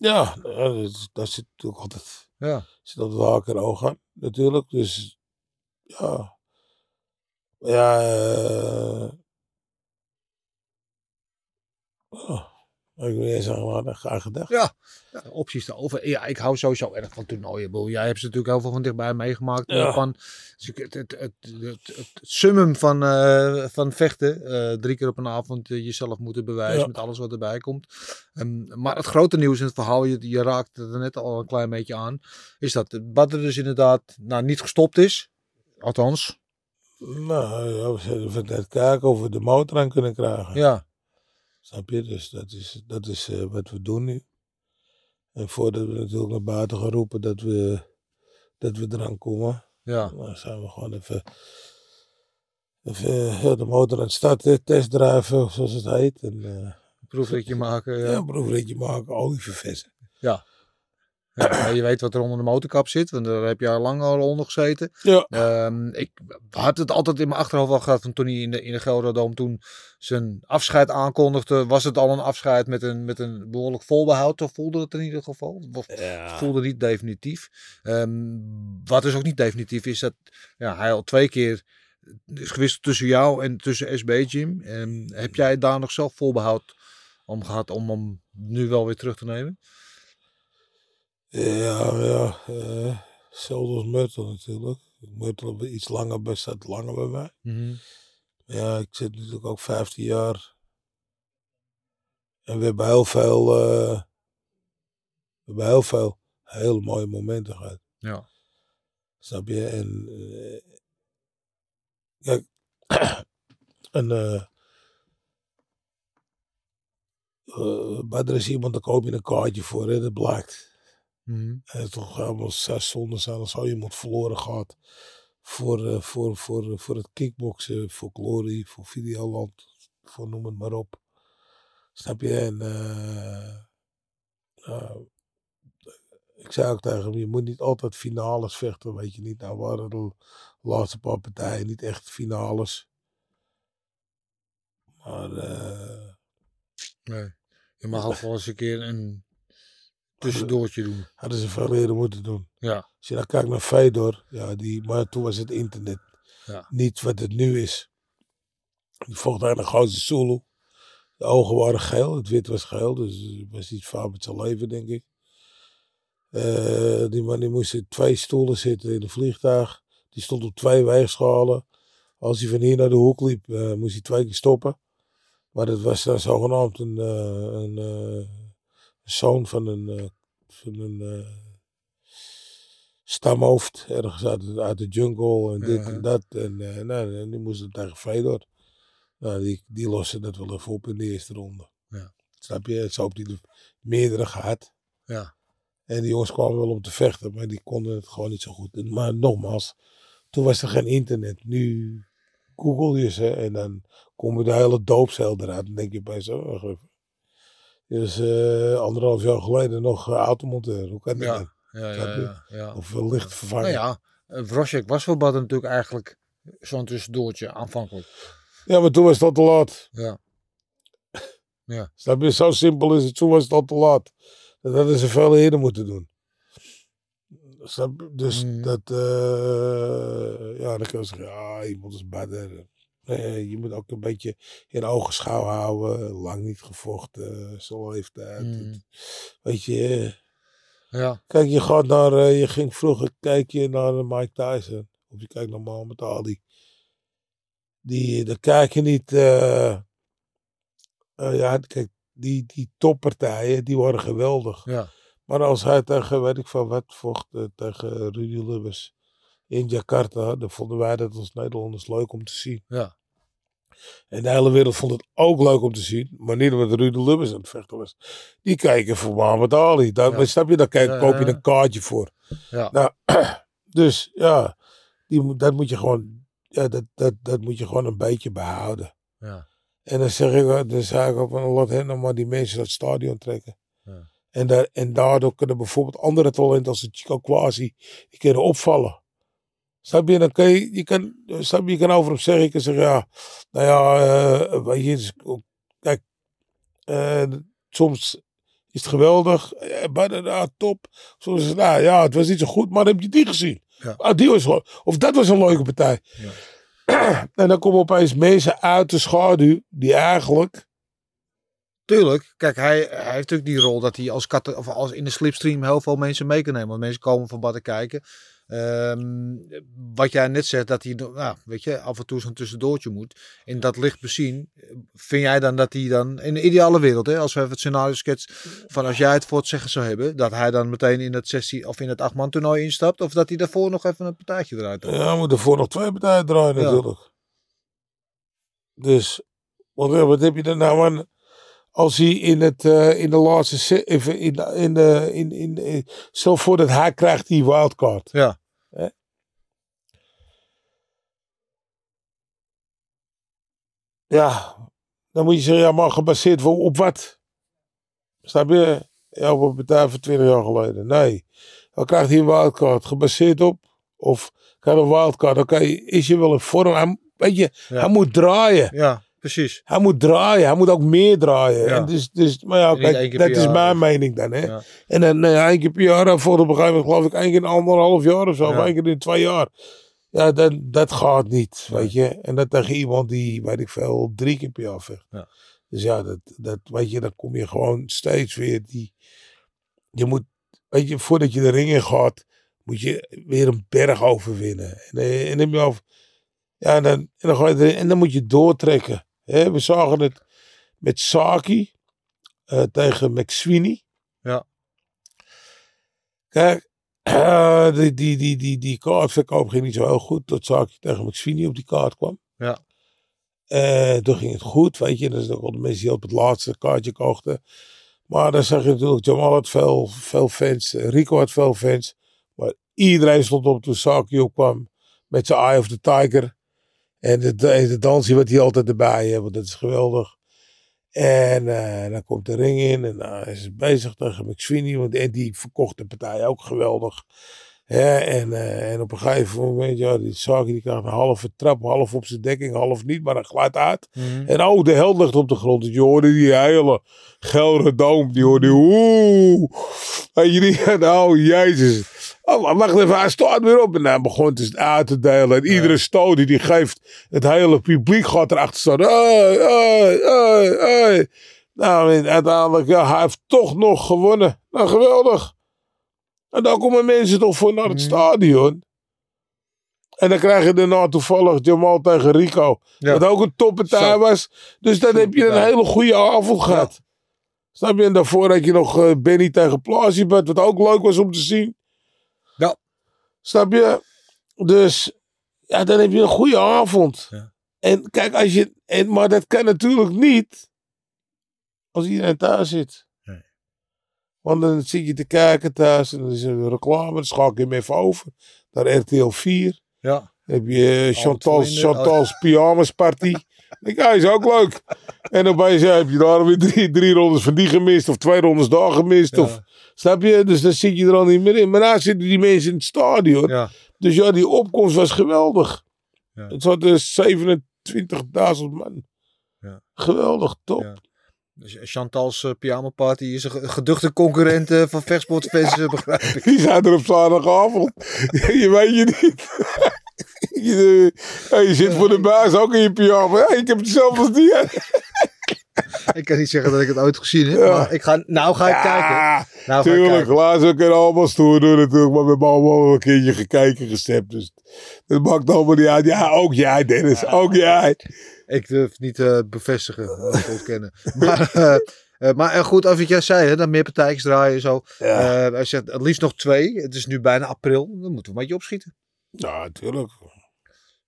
S4: Ja, dat, dat zit natuurlijk altijd.
S3: Ja.
S4: zit dat wel en oog aan, natuurlijk. Dus ja. Ja, eh oh, ik wil eens zeggen, maar graag gedacht.
S3: Ja. Ja, opties daarover. Ja, ik hou sowieso erg van toernooien. Jij hebt ze natuurlijk heel veel van dichtbij meegemaakt.
S4: Ja.
S3: Japan. Dus het, het, het, het, het, het summum van, eh, van vechten. eh, drie keer op een avond eh, jezelf moeten bewijzen
S4: Ja.
S3: met alles wat erbij komt. Ehm, maar het grote nieuws in het verhaal, je, je raakt het er net al een klein beetje aan. Is dat Badr dus inderdaad nou, niet gestopt is. Althans.
S4: Nou, we zullen even net kijken of we de motor aan kunnen krijgen.
S3: Ja.
S4: Snap je? Dus dat is, dat is eh, wat we doen nu. En voordat we natuurlijk naar buiten gaan roepen dat we, dat we eraan komen.
S3: Ja.
S4: Dan zijn we gewoon even, even ja, de motor aan het starten, testdrijven, zoals het heet. En, eh,
S3: Proefritje maken.
S4: ja. Proefritje maken, olie verversen.
S3: Ja, maar je weet wat er onder de motorkap zit, want daar heb je al lang al onder gezeten.
S4: Ja.
S3: Ehm, ik had het altijd in mijn achterhoofd al gehad van toen hij in de, in de Gelderdoom toen zijn afscheid aankondigde. Was het al een afscheid met een, met een behoorlijk volbehoud? Of voelde het in ieder geval? Of
S4: Ja.
S3: voelde niet definitief. Ehm, wat dus ook niet definitief is, dat ja, hij al twee keer is gewisseld tussen jou en tussen SB Jim. Ehm, heb jij daar nog zelf volbehoud om gehad om hem nu wel weer terug te nemen?
S4: Ja, ja. hetzelfde als Myrtle natuurlijk. Myrtle iets langer bij, staat langer bij mij. Ja, ik zit natuurlijk ook 15 jaar. En we hebben heel veel, eh, we hebben heel veel hele mooie momenten gehad.
S3: Ja.
S4: Snap je? En, eh, kijk, en, eh, eh, maar er is iemand, daar koop je een kaartje voor, hè, dat blijkt.
S3: Mhm.
S4: En het is toch allemaal zes zonden zijn als al iemand verloren gaat. Voor, eh, voor, voor, voor het kickboksen, voor Glory, voor Videoland, voor noem het maar op. Snap je? En eh, ik zei ook tegen hem, je moet niet altijd finales vechten, weet je niet. Nou waren de laatste paar partijen niet echt finales. Maar eh,
S3: Nee. Je mag ook wel eens een keer een tussendoortje doen.
S4: hadden ze veel eerder moeten doen.
S3: Ja.
S4: Als je dan kijkt naar Fedor, ja, die, maar toen was het internet
S3: Ja.
S4: niet wat het nu is. Die vocht aan de grootste Zulu. De ogen waren geel, het wit was geel, dus het was iets fout met zijn leven, denk ik. Eh, die man die moest in twee stoelen zitten in een vliegtuig. Die stond op twee weegschalen. Als hij van hier naar de hoek liep, eh, moest hij twee keer stoppen. Maar dat was dan zogenaamd een, eh, een zoon van een, eh, van een eh, stamhoofd. Ergens uit, de- uit de jungle en dit en dat. En, eh, nou, en die moest het tegen Fedor. Nou, die, die lossen dat wel even op in de eerste ronde.
S3: Ja.
S4: Snap je? Zo hij er meerdere gehad.
S3: Ja.
S4: En die jongens kwamen wel om te vechten, maar die konden het gewoon niet zo goed. Maar nogmaals, toen was er geen internet. Nu google je ze en dan komen de hele doopcel eruit. Dan denk je bij zo, Dus eh, anderhalf jaar geleden nog uh, automonteur. Hoe kan dat
S3: Ja.
S4: dan?
S3: Ja,
S4: Snap
S3: ja, ja, ja.
S4: Of uh, licht vervangen.
S3: Nou ja, eh, was voor natuurlijk eigenlijk zo'n tussendoortje aanvankelijk.
S4: Ja, maar toen was het al te laat.
S3: Ja.
S4: Snap je? Zo simpel is het. Toen was het al te laat. Dat hadden ze veel eerder moeten doen. Snap? Dus
S3: Mm.
S4: dat, eh, ja, dan kan je zeggen, ja, iemand is badder. Nee, je moet ook een beetje in ogenschouw houden. Lang niet gevochten, zo leeftijd.
S3: Mm.
S4: Weet je,
S3: Ja,
S4: kijk, je gaat naar, eh, je ging vroeger kijk je naar eh, Mike Tyson. Of je kijkt naar Muhammad Ali. Die, dan kijk je niet, eh, eh, ja, kijk, die, die toppartijen, die worden geweldig.
S3: ja.
S4: Maar als hij tegen, weet ik van wat, vocht eh, tegen Rudy Lubbers in Jakarta, dan vonden wij dat als Nederlanders leuk om te zien.
S3: Ja.
S4: En de hele wereld vond het ook leuk om te zien, maar niet omdat Rudy Lubbers aan het vechten was. Die kijken voor Muhammad Ali. Daar,
S3: Ja.
S4: Snap je, daar kijk, koop je een kaartje voor.
S3: Ja.
S4: Nou, dus ja, die, dat moet je gewoon, ja, dat, dat, dat moet je gewoon een beetje behouden.
S3: Ja.
S4: En dan zeg ik, dan zeg ik ook van laat hen nou maar die mensen het stadion trekken.
S3: Ja.
S4: En, daar, en daardoor kunnen bijvoorbeeld andere talenten als de Chico Quasi, die kunnen opvallen. Snap je? Dan kan je, je kan, snap je, je kan over hem zeggen, je kan zeggen, ja, nou ja, eh, weet je, kijk, eh, soms is het geweldig, eh, maar ah, top. Soms is het, nou ja, het was niet zo goed, maar heb je die gezien?
S3: Ja.
S4: Ah, die was, of dat was een leuke partij. en dan komen opeens mensen uit de schaduw die eigenlijk
S3: Tuurlijk, kijk, hij, hij heeft natuurlijk die rol dat hij als, kat, of als in de slipstream heel veel mensen mee kan nemen. Want mensen komen van Bad te kijken. Ehm, wat jij net zegt, dat hij nou, weet je, af en toe zo'n tussendoortje moet. In dat licht bezien, vind jij dan dat hij dan, in de ideale wereld, hè, als we even het scenario schetsen, van als jij het voor het zeggen zou hebben, dat hij dan meteen in het 16 of in het 8-man toernooi instapt, of dat hij daarvoor nog even een partijtje eruit haalt?
S4: Ja, we moeten voor nog twee partijen draaien
S3: Ja.
S4: natuurlijk. Dus, wat, wat heb je er nou aan als hij in, het, eh, in de laatste, in, in, in, in, in, stel voor dat hij krijgt die wildcard.
S3: Ja.
S4: Hè? Ja, dan moet je zeggen, ja, maar gebaseerd op wat? Snap je? Ja, op een partij van 20 jaar geleden. Nee. Dan krijgt hij een wildcard gebaseerd op, of krijgt een wildcard, dan kan je, is je wel een vorm. Hij, weet je,
S3: Ja.
S4: hij moet draaien.
S3: Ja, precies.
S4: Hij moet draaien. Hij moet ook meer draaien.
S3: Ja.
S4: En dus, dus, maar ja, kijk, dat is mijn mening dan. Hè?
S3: Ja.
S4: En dan ja, één keer per jaar. Voor op een gegeven moment geloof ik één keer in anderhalf jaar of zo. Of één keer in twee jaar. Ja, dat, dat gaat niet. Weet je. En dat tegen iemand die, weet ik veel, drie keer per jaar vecht.
S3: Ja.
S4: Dus ja, dat, dat, weet je, dan kom je gewoon steeds weer die... Je moet, weet je, voordat je de ring in gaat, moet je weer een berg overwinnen. En, eh, en dan, je over, ja, en dan, en dan ga je erin, en dan moet je doortrekken. Hè, we zagen het met Saki eh, tegen McSweeney.
S3: Ja.
S4: Kijk, eh, die, die, die, die, die kaartverkoop ging niet zo heel goed. Tot Saki tegen McSweeney op die kaart kwam.
S3: Ja.
S4: Eh, toen ging het goed, weet je. Dat is ook al de mensen die op het laatste kaartje kochten. Maar dan zag je natuurlijk, Jamal had veel, veel fans. eh, Rico had veel fans. Maar iedereen stond op toen Saki opkwam. Met zijn Eye of the Tiger. En de, de, de dansje wat hij altijd erbij heeft. Want dat is geweldig. En eh, dan komt de ring in. En dan is hij bezig tegen McSweeney. Want die verkocht de partij ook geweldig. Hè, en, eh, en op een gegeven moment, ja, die Saki die krijgt een halve trap, half op zijn dekking, half niet, maar dan glijdt uit.
S3: Mhm.
S4: En oh, de held ligt op de grond. Dus je hoorde die hele gelre doom. Die hoorde oeh. Weet je niet? Nou, jezus. Oh, wacht even, hij staat weer op. En dan begon het uit te delen. En iedere stoot die hij geeft, het hele publiek gaat erachter staan. Hey, hey, hey, hey. Nou, en uiteindelijk, ja, hij heeft toch nog gewonnen. Nou, geweldig. En dan komen mensen toch voor naar het
S3: Mhm.
S4: stadion. En dan krijg je daarna toevallig Jamal tegen Rico.
S3: Ja.
S4: Wat ook een toppartij was. Dus dan heb je een hele goede avond gehad. Snap je? En daarvoor had je nog eh, Benny tegen Plazibet. Wat ook leuk was om te zien.
S3: Ja.
S4: Snap je? Dus ja, dan heb je een goede avond.
S3: Ja.
S4: En kijk, als je. En, maar dat kan natuurlijk niet. Als iedereen thuis zit. Want dan zit je te kijken thuis. En dan is er een reclame. Dan schakel je hem even over. Naar RTL 4.
S3: Ja.
S4: Dan heb je eh, Chantal's. Chantal's pyjamas party. Ik ja, is ook leuk. En opeens ja, heb je daar weer drie, drie rondes van die gemist. Of twee rondes daar gemist.
S3: Ja.
S4: Of, snap je? Dus dan zit je er al niet meer in. Maar daar zitten die mensen in het stadion.
S3: Ja.
S4: Dus ja, die opkomst was geweldig.
S3: Ja.
S4: Het zat dus 27.000 man.
S3: Ja.
S4: Geweldig, top.
S3: Ja. Dus Chantal's eh, pyjama party is een ge- geduchte concurrent eh, van vechtsportfans, eh, begrijp ik.
S4: Die zijn er op zaterdagavond. je weet je niet. je, eh, je zit voor de baas ook in je pyjama. Ja, ik heb hetzelfde als die.
S3: Ik kan niet zeggen dat ik het ooit gezien heb,
S4: Ja.
S3: maar ik ga, nou ga ik kijken. Nou
S4: tuurlijk. ook kunnen allemaal stoer doen natuurlijk. Maar we hebben allemaal een keertje gekeken, gestept. Dus dat maakt allemaal niet uit. Ja, ook jij Dennis. Ook jij.
S3: Ik durf niet te bevestigen, of te ontkennen. Maar, eh, eh, maar eh, goed, over wat jij zei, hè, dat meer partijtjes draaien en zo.
S4: Ja,
S3: Eh, hij zegt het liefst nog twee. Het is nu bijna april. Dan moeten we een beetje opschieten.
S4: ja tuurlijk.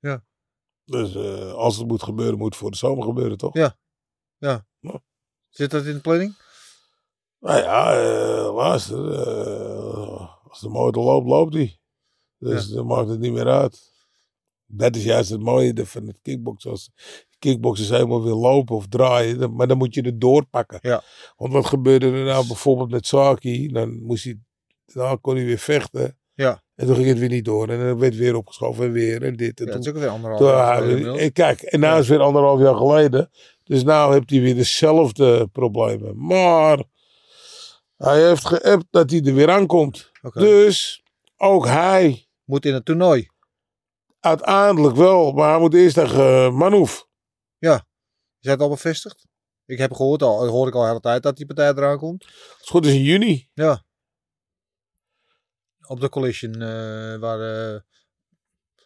S3: Ja.
S4: Dus eh, als het moet gebeuren, moet het voor de zomer gebeuren, toch?
S3: Ja. Zit dat in de planning?
S4: Nou ja, eh, luister. eh, als de motor loopt, loopt die. Dus dan maakt het niet meer uit. Dat is juist het mooie van het kickboksen. Als kickboxers helemaal wil lopen of draaien, maar dan moet je het doorpakken.
S3: Ja.
S4: Want wat gebeurde er nou bijvoorbeeld met Saki? Dan moest hij, dan kon hij weer vechten.
S3: Ja.
S4: En toen ging het weer niet door. En dan werd weer opgeschoven en weer en dit. En
S3: Ja,
S4: toen-
S3: dat is ook weer anderhalf
S4: toen-
S3: jaar
S4: ja,
S3: geleden
S4: en kijk, en nou
S3: Ja.
S4: is het weer anderhalf jaar geleden. Dus nou heeft hij weer dezelfde problemen. Maar hij heeft geappt dat hij er weer aankomt.
S3: Oké.
S4: Dus ook hij
S3: Moet in het toernooi.
S4: uiteindelijk wel. Maar hij moet eerst tegen uh, Manouf.
S3: Is het al bevestigd? Ik heb gehoord al, dat hoor ik al de hele tijd dat die partij eraan komt.
S4: Het goed is in juni.
S3: Ja. Op de collision eh, waar... eh,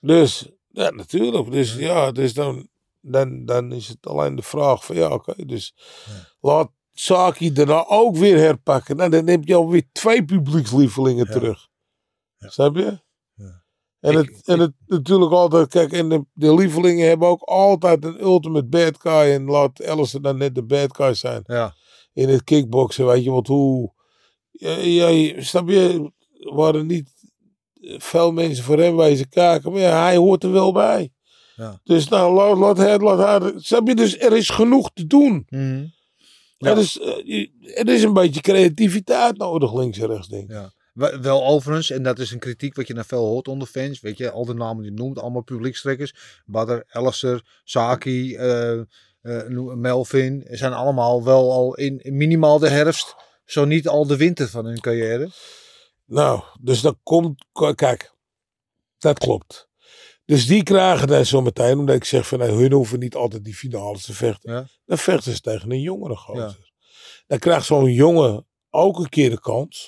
S4: Dus ja, natuurlijk. Dus ja, dus dan, dan, dan is het alleen de vraag van ja, oké. dus laat Saki daarna ook weer herpakken. Nou, dan heb je alweer twee publiekslievelingen
S3: Ja.
S4: terug.
S3: Ja.
S4: Snap je?
S3: Ja.
S4: En,
S3: Ik-
S4: het, en het natuurlijk altijd, kijk, en de, de lievelingen hebben ook altijd een ultimate bad guy. En laat Ellison dan net de bad guy zijn.
S3: ja.
S4: In het kickboksen, weet je, want hoe. Ja, snap je? Waren niet veel mensen voor hem wezen kijken, maar ja, hij hoort er wel bij.
S3: Ja.
S4: Dus nou, laat, laat laat hij, snap je? Dus er is genoeg te doen.
S3: Ja.
S4: Er, is, eh, er is een beetje creativiteit nodig, links en rechts, denk ik.
S3: Ja. Wel overigens, en dat is een kritiek wat je naar veel hoort onder fans. Weet je, al de namen die je noemt, allemaal publiekstrekkers. Badr, Alistair, Saki, eh, eh, Melvin. Zijn allemaal wel al in, in minimaal de herfst, zo niet al de winter van hun carrière.
S4: Nou, dus dan komt, kijk, dat klopt. Dus die krijgen dan zo meteen, omdat ik zeg van nou, hun hoeven niet altijd die finales te vechten.
S3: Ja.
S4: Dan vechten ze tegen een jongere gozer. Dan krijgt zo'n jongen ook een keer de kans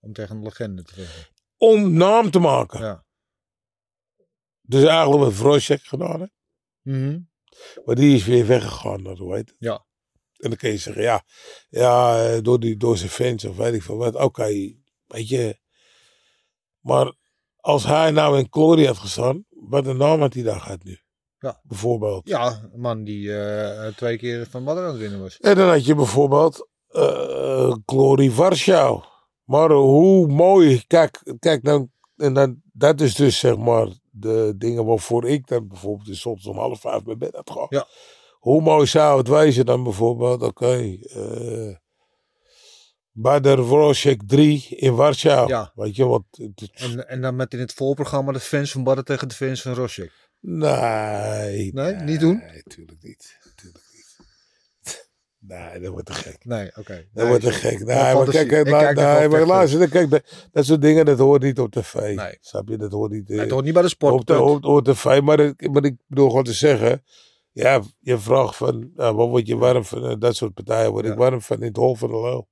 S3: Om tegen een legende te vechten.
S4: om naam te maken.
S3: Ja.
S4: Dus eigenlijk wat Vrojek gedaan heeft.
S3: Mhm.
S4: Maar die is weer weggegaan, dat hoe heet het?
S3: Ja.
S4: En dan kun je zeggen, ja, ja eh, door, die, door zijn fans of weet ik veel wat. Oké, weet je. Maar als hij nou in Glory had gestaan, wat een naam had hij daar gehad nu?
S3: Ja.
S4: Bijvoorbeeld.
S3: ja, een man die eh, twee keer van Badr aan winnen was.
S4: En dan had je bijvoorbeeld Glory Warschau. Maar hoe mooi, kijk, kijk dan, en dan, dat is dus zeg maar de dingen waarvoor ik dan bijvoorbeeld is soms om half vijf mijn bed had gaan.
S3: Ja.
S4: Hoe mooi zou het wezen dan bijvoorbeeld, oké, eh Bader Wrocek 3 in Warschau.
S3: Ja.
S4: Weet je wat? het-
S3: En, en dan met in het voorprogramma de fans van Badr tegen de fans van Rosjek.
S4: Nee.
S3: Nee, niet doen?
S4: Nee, tuurlijk niet. Tuurlijk niet. Nee, dat wordt te gek.
S3: Nee, oké.
S4: Dat wordt te gek. Nee, maar kijk, la-
S3: kijk
S4: nee,
S3: wel
S4: maar
S3: echt
S4: luister, dan kijk, dat, dat soort dingen, dat hoort niet op tv.
S3: Nee.
S4: Snap je? Dat hoort niet. eh,
S3: Nee, het hoort niet bij de sport.
S4: op, de, op, op tv. Maar, ik- maar ik bedoel gewoon te zeggen, ja, je vraagt van, nou, wat word je warm van? dat soort partijen word
S3: Ja.
S4: ik warm van in het hol van de leeuw.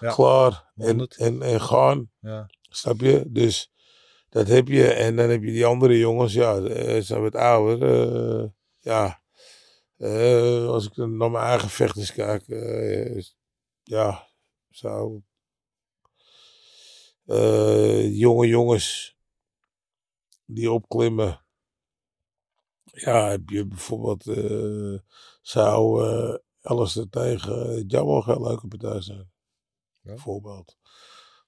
S3: Ja.
S4: Klaar. En,
S3: 100.
S4: en, en gaan.
S3: Ja.
S4: Snap je? Dus Dat heb je. En dan heb je die andere jongens, ja, eh, zijn wat ouder. eh, ja. Eh, als ik dan naar mijn eigen vechters kijk, ja, zou. jonge jongens die opklimmen. Ja, heb je bijvoorbeeld. eh, zou eh Alistair tegen Jamal geen leuke partij zijn?
S3: Ja.
S4: Bijvoorbeeld.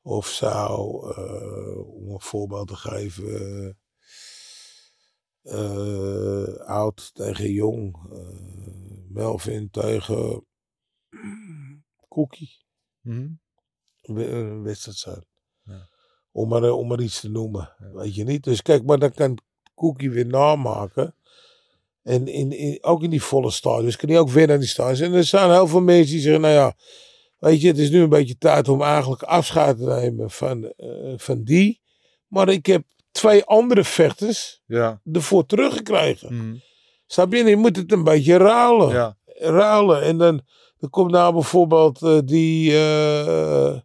S4: Of zou, eh, om een voorbeeld te geven, eh, oud tegen jong, Melvin tegen Cookie, een wedstrijd zijn.
S3: Ja.
S4: Om, maar, om maar iets te noemen,
S3: Ja.
S4: weet je niet. Dus kijk, maar dan kan Cookie weer namaken. En in, in, ook in die volle stadions kan hij ook winnen aan die stadions. En er zijn heel veel mensen die zeggen, nou ja, weet je, het is nu een beetje tijd om eigenlijk afscheid te nemen van, eh, van die. Maar ik heb twee andere vechters
S3: Ja.
S4: ervoor teruggekregen.
S3: Mhm.
S4: Snap je? Je moet het een beetje ruilen.
S3: Ja.
S4: Ruilen. En dan, dan komt nou bijvoorbeeld eh, die... eh,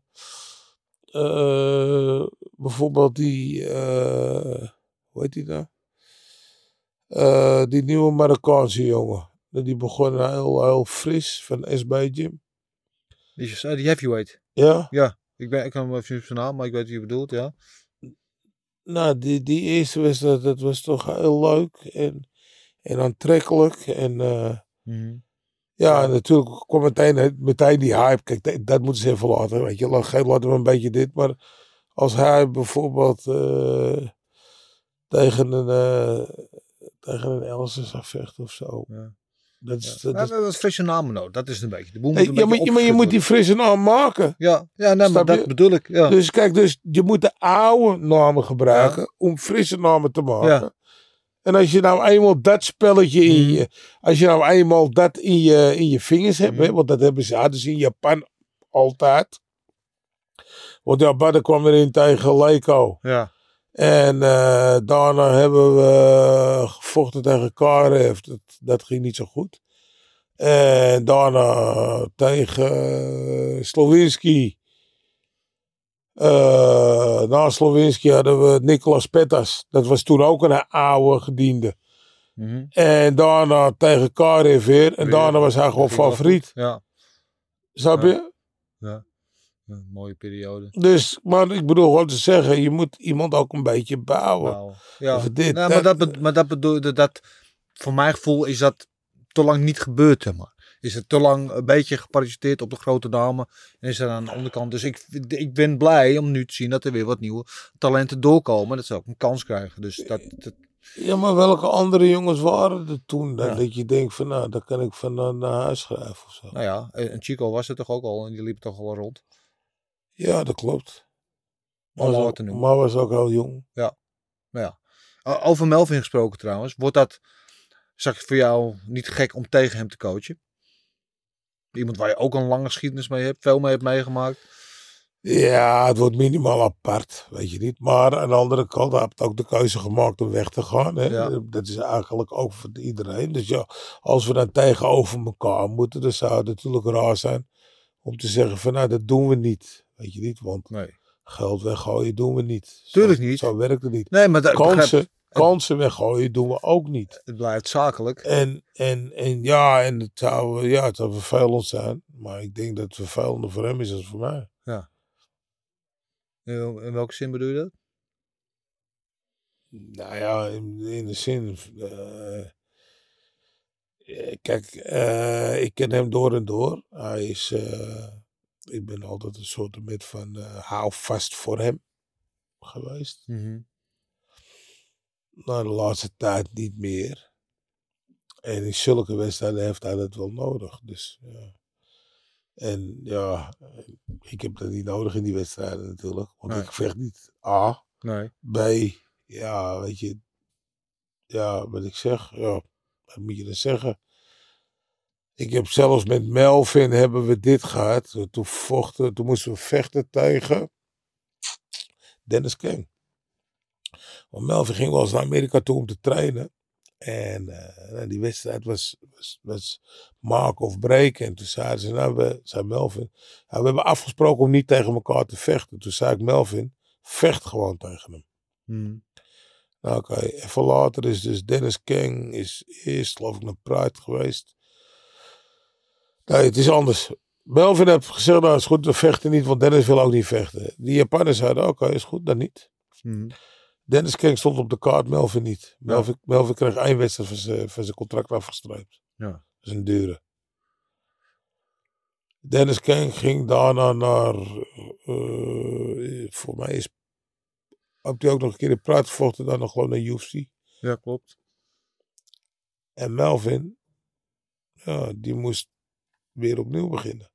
S4: bijvoorbeeld die... hoe heet die nou? Eh, die nieuwe Marokkaanse jongen. Die begon heel, heel fris van SB Gym.
S3: Die, is- eh, die heavyweight.
S4: Ja.
S3: Ik, ben, ik kan hem even zijn naam, maar ik weet wie je bedoelt, ja.
S4: Nou, die, die eerste wedstrijd, dat was toch heel leuk en, en aantrekkelijk. En eh,
S3: Mhm.
S4: ja, en natuurlijk kwam meteen, meteen die hype. Kijk, dat, dat moeten ze even laten, weet je. Laat, we een beetje dit. Maar als hij bijvoorbeeld eh, tegen een, eh tegen een Elsen zou vechten of zo.
S3: Ja.
S4: Dat is,
S3: Ja.
S4: dat is-
S3: wat frisse namen nodig, dat is een beetje. De boel moet een
S4: ja, maar,
S3: beetje
S4: maar je moet die frisse naam maken.
S3: Ja, ja nee, maar dat bedoel ik. Ja.
S4: Dus kijk, dus je moet de oude namen gebruiken om frisse namen te maken.
S3: Ja.
S4: En als je nou eenmaal dat spelletje in
S3: Mhm.
S4: je, als je nou eenmaal dat in je, in je vingers hebt,
S3: Mhm.
S4: hè, want dat hebben ze, hadden ze in Japan altijd. Want Japan kwam erin tegen Leiko.
S3: ja.
S4: En eh, daarna hebben we gevochten tegen Karev. Dat, dat ging niet zo goed. En daarna tegen eh, Slowinski. Eh, na Slowinski hadden we Nicolas Pettas. Dat was toen ook een oude gediende.
S3: Mhm.
S4: En daarna tegen Karev weer. En
S3: Weer.
S4: daarna was hij gewoon favoriet.
S3: Ja.
S4: Snap je?
S3: Ja, een mooie periode.
S4: Dus, maar ik bedoel gewoon te zeggen, je moet iemand ook een beetje bouwen.
S3: Ja,
S4: Of dit,
S3: nou, maar,
S4: dat-
S3: maar dat bedoel dat, dat, voor mijn gevoel is dat te lang niet gebeurd, zeg maar. Is het te lang een beetje geparasiteerd op de grote namen en is er aan de onderkant. Dus ik, ik ben blij om nu te zien dat er weer wat nieuwe talenten doorkomen. Dat ze ook een kans krijgen. Dus dat, dat
S4: Ja, maar welke andere jongens waren er toen? Dan
S3: Ja.
S4: Dat je denkt van, nou, daar kan ik van naar, naar huis schrijven of zo.
S3: nou ja, en Chico was er toch ook al en die liep toch al rond.
S4: Ja, dat klopt. Maar was, ook, maar was ook heel jong.
S3: Nou ja. O- Over Melvin gesproken trouwens. Wordt dat, ik voor jou niet gek om tegen hem te coachen? Iemand waar je ook een lange geschiedenis mee hebt, veel mee hebt meegemaakt.
S4: Ja, het wordt minimaal apart, weet je niet. Maar aan de andere kant hij heeft ook de keuze gemaakt om weg te gaan. Hè?
S3: Ja.
S4: Dat is eigenlijk ook voor iedereen. Dus ja, als we dan tegenover elkaar moeten, dan zou het natuurlijk raar zijn om te zeggen van, nou, dat doen we niet. Weet je niet, want
S3: Nee.
S4: geld weggooien doen we niet.
S3: Tuurlijk
S4: zo,
S3: niet.
S4: Zo werkt het niet.
S3: Nee, maar dat, ik begrijp-
S4: Kansen, kansen weggooien doen we ook niet.
S3: het blijft zakelijk.
S4: En, en, en ja, en het zou, ja, het zou vervelend zijn. Maar ik denk dat het vervelender voor hem is dan voor mij.
S3: In, wel- in welke zin bedoel je dat?
S4: Nou ja, in, in de zin. eh, eh, kijk, eh, ik ken hem door en door. Hij is. Ik ben altijd een soort met van eh, hou vast voor hem geweest. Nou, de laatste tijd niet meer. En in zulke wedstrijden heeft hij dat wel nodig. Dus ja. En ja, ik heb dat niet nodig in die wedstrijden natuurlijk. Want
S3: Nee.
S4: ik vecht niet A.
S3: Nee.
S4: B, ja, weet je, ja, wat ik zeg, ja, wat moet je dan zeggen? Ik heb zelfs met Melvin hebben we dit gehad. Toen vochten, toen moesten we vechten tegen Dennis King. Want Melvin ging wel eens naar Amerika toe om te trainen. En eh, die wedstrijd was, was, was mark of break. En toen zeiden ze, nou, we, zei Melvin, nou, we hebben afgesproken om niet tegen elkaar te vechten. Toen zei ik, Melvin, vecht gewoon tegen hem.
S3: Mhm.
S4: Nou, oké. Even later is dus Dennis King is eerst, geloof ik, naar Pride geweest. Nee, het is anders. Melvin heeft gezegd, nou is goed, we vechten niet, want Dennis wil ook niet vechten. Die Japanners zeiden, oké, is goed, dan niet.
S3: Mhm.
S4: Dennis King stond op de kaart, Melvin niet. Melvin, Melvin kreeg één wedstrijd van zijn, van zijn contract afgestreept.
S3: Ja.
S4: Dat is een dure. Dennis King ging daarna naar, eh, voor mij is, heb hij ook nog een keer in Pride gevochten, dan nog gewoon naar UFC.
S3: Ja, klopt.
S4: En Melvin, ja, die moest weer opnieuw beginnen.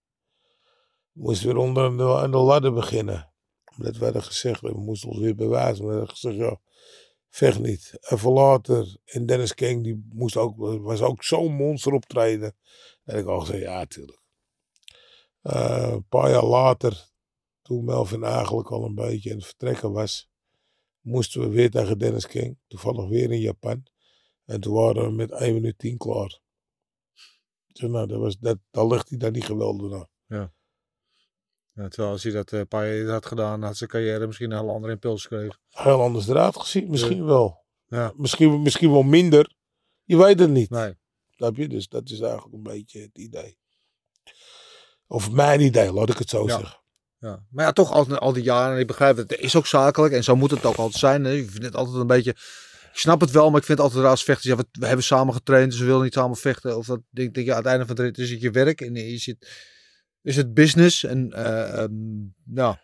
S4: Moest weer onder aan de, ladder beginnen. Omdat we hadden gezegd, we moesten ons weer bewijzen. We hadden gezegd, ja, vecht niet. Even later, en Dennis King, die moest ook, was ook zo'n monster optreden. En ik al gezegd, ja, tuurlijk. Eh, een paar jaar later, toen Melvin eigenlijk al een beetje aan het vertrekken was, moesten we weer tegen Dennis King. Toevallig weer in Japan. En toen waren we met 1 minuut 10 klaar. Nou, dat was, dat, daar ligt hij daar niet geweldig naar.
S3: Ja, terwijl als hij dat eh, een paar jaar had gedaan, had zijn carrière misschien een heel andere impuls gekregen.
S4: Heel anders eruit gezien, misschien wel.
S3: Ja.
S4: Misschien, misschien wel minder. Je weet het niet.
S3: Nee.
S4: Snap je? Dus dat is eigenlijk een beetje het idee. Of mijn idee, laat ik het zo
S3: Ja.
S4: zeggen.
S3: Ja. Maar ja, toch al, al die jaren, en ik begrijp het, het is ook zakelijk en zo moet het ook altijd zijn. Hè. Ik vind het altijd een beetje, ik snap het wel, maar ik vind het altijd raar als vechters, ja, we, hebben samen getraind, dus we willen niet samen vechten. Of dat, denk, denk je, aan het einde van de rit is het je werk en is het, is het business. En ehm, ja,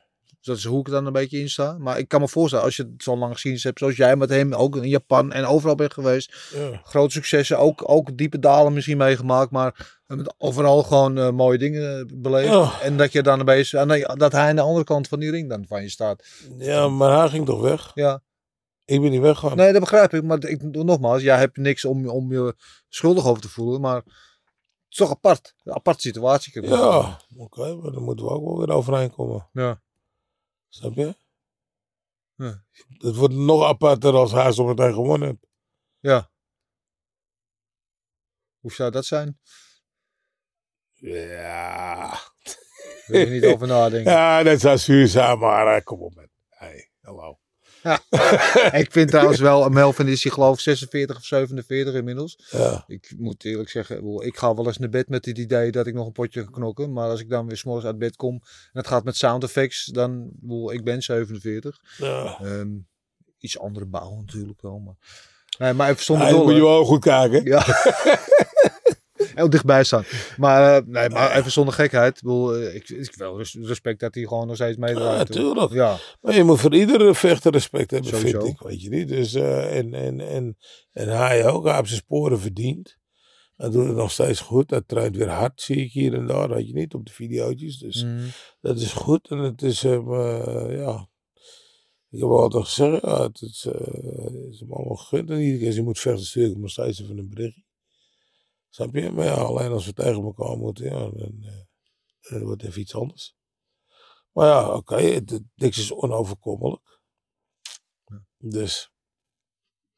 S3: dat is hoe ik dan een beetje in sta. Maar ik kan me voorstellen, als je het zo lang gezien hebt, zoals jij met hem, ook in Japan en overal bent geweest.
S4: Ja.
S3: Grote successen, ook, ook diepe dalen misschien meegemaakt, maar overal gewoon eh, mooie dingen eh, beleefd.
S4: Ja.
S3: En dat je dan een beetje, dat hij aan de andere kant van die ring dan van je staat.
S4: ja, maar hij ging toch weg?
S3: Ja,
S4: Ik ben niet weggegaan.
S3: nee, dat begrijp ik. Maar ik, nogmaals, jij hebt niks om, om je schuldig over te voelen, maar het is toch apart. Een aparte situatie.
S4: Ja, oké, maar dan moeten we ook wel weer overeen komen.
S3: Ja.
S4: Snap je?
S3: Ja.
S4: Het wordt nog aparter als hij zo meteen gewonnen heeft.
S3: ja. Hoe zou dat zijn?
S4: Ja.
S3: Wil je niet over nadenken.
S4: Ja, dat zou zuur zijn, maar eh, kom op man. Hey, hallo.
S3: Ik vind trouwens wel, Melvin is hij geloof ik 46 of 47 inmiddels.
S4: Ja.
S3: Ik moet eerlijk zeggen, ik ga wel eens naar bed met het idee dat ik nog een potje ga knokken. Maar als ik dan weer s'morgens uit bed kom en het gaat met sound effects, dan, ik bedoel, ik ben 47.
S4: ja.
S3: Ehm, iets andere bouw natuurlijk wel, maar... Nee, maar even zonder
S4: Ja, moet je wel goed kijken.
S3: Ja. Heel dichtbij staan. Maar, eh, nee, maar even zonder gekheid. Ik, bedoel, eh, ik, ik wel res- respect dat hij gewoon nog steeds meedraait. hoor.
S4: tuurlijk.
S3: Ja,
S4: Maar je moet voor iedere vechter respect hebben,
S3: Sowieso.
S4: vind ik. Weet je niet? Dus, eh, en, en, en, en hij ook. Hij heeft zijn sporen verdiend. Hij doet het nog steeds goed. Hij traint weer hard, zie ik hier en daar. Weet je niet, op de video's. Dus
S3: Mm.
S4: dat is goed. En het is eh, ja... Ik heb altijd gezegd, ja, het is, het is hem allemaal gegund. En iedere keer als je moet vechten, stuur ik hem nog steeds even een berichtje. Snap je? Maar ja, alleen als we tegen elkaar moeten, ja, dan, eh, dan wordt het even iets anders. Maar ja, oké, het- niks is onoverkomelijk. Dus